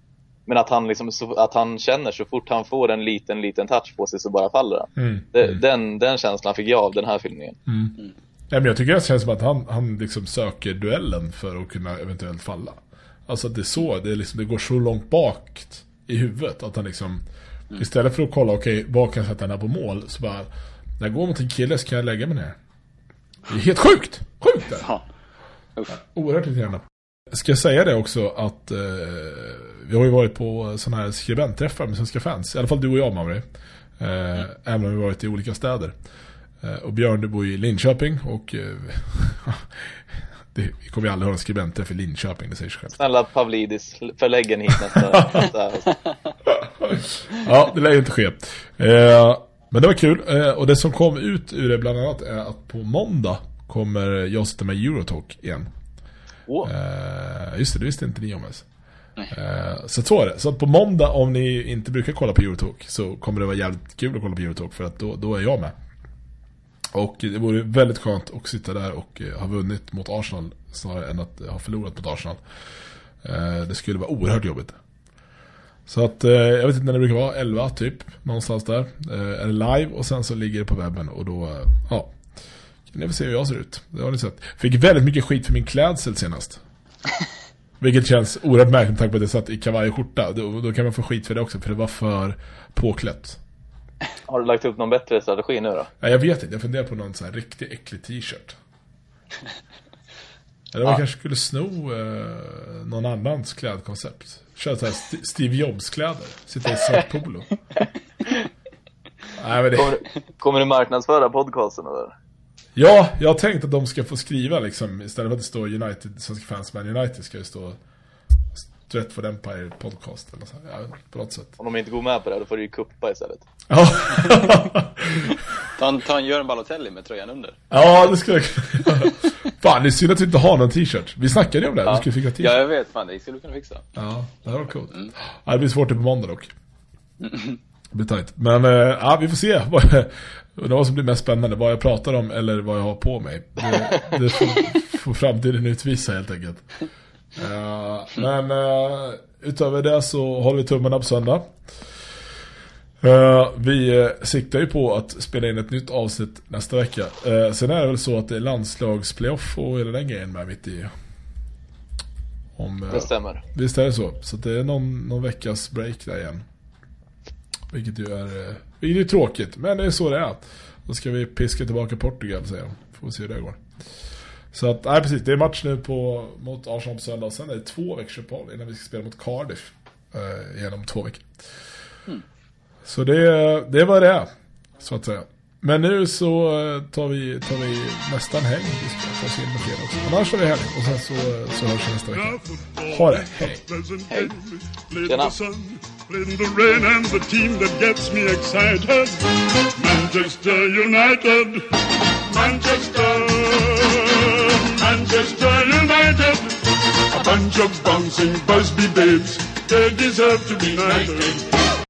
Speaker 2: Men att han, liksom, att han känner så fort han får en liten, liten touch på sig så bara faller han. Mm. Mm. Den, den känslan fick jag av den här filmningen.
Speaker 1: Mm. Mm. Ja, men jag tycker det känns som att han, han liksom söker duellen för att kunna eventuellt falla. Alltså det är så, det, är liksom, det går så långt bak i huvudet att han liksom mm. Istället för att kolla, okej, okay, var kan jag sätta den här på mål? Så bara, när jag går mot en kille så kan jag lägga mig ner. Det är helt sjukt! Sjukt det! Ja. Oerhört irriterande. Ska jag säga det också att eh, vi har ju varit på sådana här skribentträffar med svenska fans. I alla fall du och jag, Mauri. Eh, mm. Även om vi varit i olika städer. Eh, och Björn, du bor i Linköping och eh, *laughs* det, vi kommer ju aldrig ha en skribentträff i Linköping, det säger sig själv.
Speaker 2: Snälla Pavlidis, förlägg en hit *laughs* nästa,
Speaker 1: Ja, det lär ju inte ske. Eh, men det var kul. Eh, och det som kom ut ur det bland annat är att på måndag kommer jag sitta med Eurotalk igen. Oh. Just det, det visste inte ni om ens. Uh, så så är det. Så på måndag, om ni inte brukar kolla på Eurotalk så kommer det vara jävligt kul att kolla på Eurotalk för att då, då är jag med. Och det vore väldigt skönt att sitta där och uh, ha vunnit mot Arsenal snarare än att ha förlorat mot Arsenal. det skulle vara oerhört jobbigt. Så att, jag vet inte när det brukar vara, 11 typ, någonstans där. är det live och sen så ligger det på webben och då, ja, ni får se hur jag ser ut. Det har ni sett. Fick väldigt mycket skit för min klädsel senast. *laughs* Vilket känns oerhört märkligt med tanke på att jag satt i kavaj och skjorta. Då, då, kan man få skit för det också, för det var för påklätt.
Speaker 2: Har du lagt upp någon bättre strategi nu då?
Speaker 1: Ja, jag vet inte. Jag funderar på någon sån här riktigt äcklig t-shirt. *laughs* Eller man ja. kanske skulle sno eh, någon annans klädkoncept. Köra så här St Steve Jobs-kläder. Sitta i svart polo. *laughs*
Speaker 2: Nej, det... kommer, kommer du marknadsföra podcasten eller?
Speaker 1: Ja, jag har tänkt att de ska få skriva liksom, istället för att det står United, svenska fans Man United ska det stå Stretford Empire podcast eller så. Ja, på något sätt.
Speaker 2: Om de inte går med på det, då får du ju kuppa istället.
Speaker 1: Ja. *laughs*
Speaker 3: ta, ta en Göran Balotelli med tröjan under.
Speaker 1: Ja, det skulle jag kunna *laughs* Fan, det är synd att vi inte har någon t-shirt. Vi snackade ju om det, ja. du skulle fixa t-shirt.
Speaker 3: Ja, jag vet. Fan, det skulle du kunna fixa.
Speaker 1: Ja, det här var coolt. Mm. Ja, det blir svårt det på måndag dock. *laughs* Det blir tajt. Men äh, ja, vi får se vad som blir mest spännande. Vad jag pratar om eller vad jag har på mig. Det, det får, får framtiden utvisa helt enkelt. Uh, men uh, utöver det så håller vi tummarna på söndag. Uh, vi siktar ju på att spela in ett nytt avsnitt nästa vecka. sen är det väl så att det är landslagsplayoff och hela den grejen med mitt i.
Speaker 2: Om, det stämmer.
Speaker 1: Visst är det så. Så det är någon, någon veckas break där igen. Vilket ju är, eh, vilket är tråkigt. Men det är så det är. Då ska vi piska tillbaka Portugal säger de. Får vi se hur det går. Så att, nej precis. Det är match nu på, mot Arsenal på söndag. Sen är det två veckors uppehåll innan vi ska spela mot Cardiff. Eh, genom två veckor. Mm. Så det, det var det. Så att säga. Men nu så eh, tar vi, tar vi nästan helg. Vi ska ta oss in med fredag också. Annars är det helg. Och sen så, så hörs vi nästa vecka. Ha det. Hej.
Speaker 2: Hej. Tjena.
Speaker 4: In the rain and the team that gets me excited. Manchester United, Manchester, Manchester United. A bunch of bouncing Busby babes, they deserve to be knighted.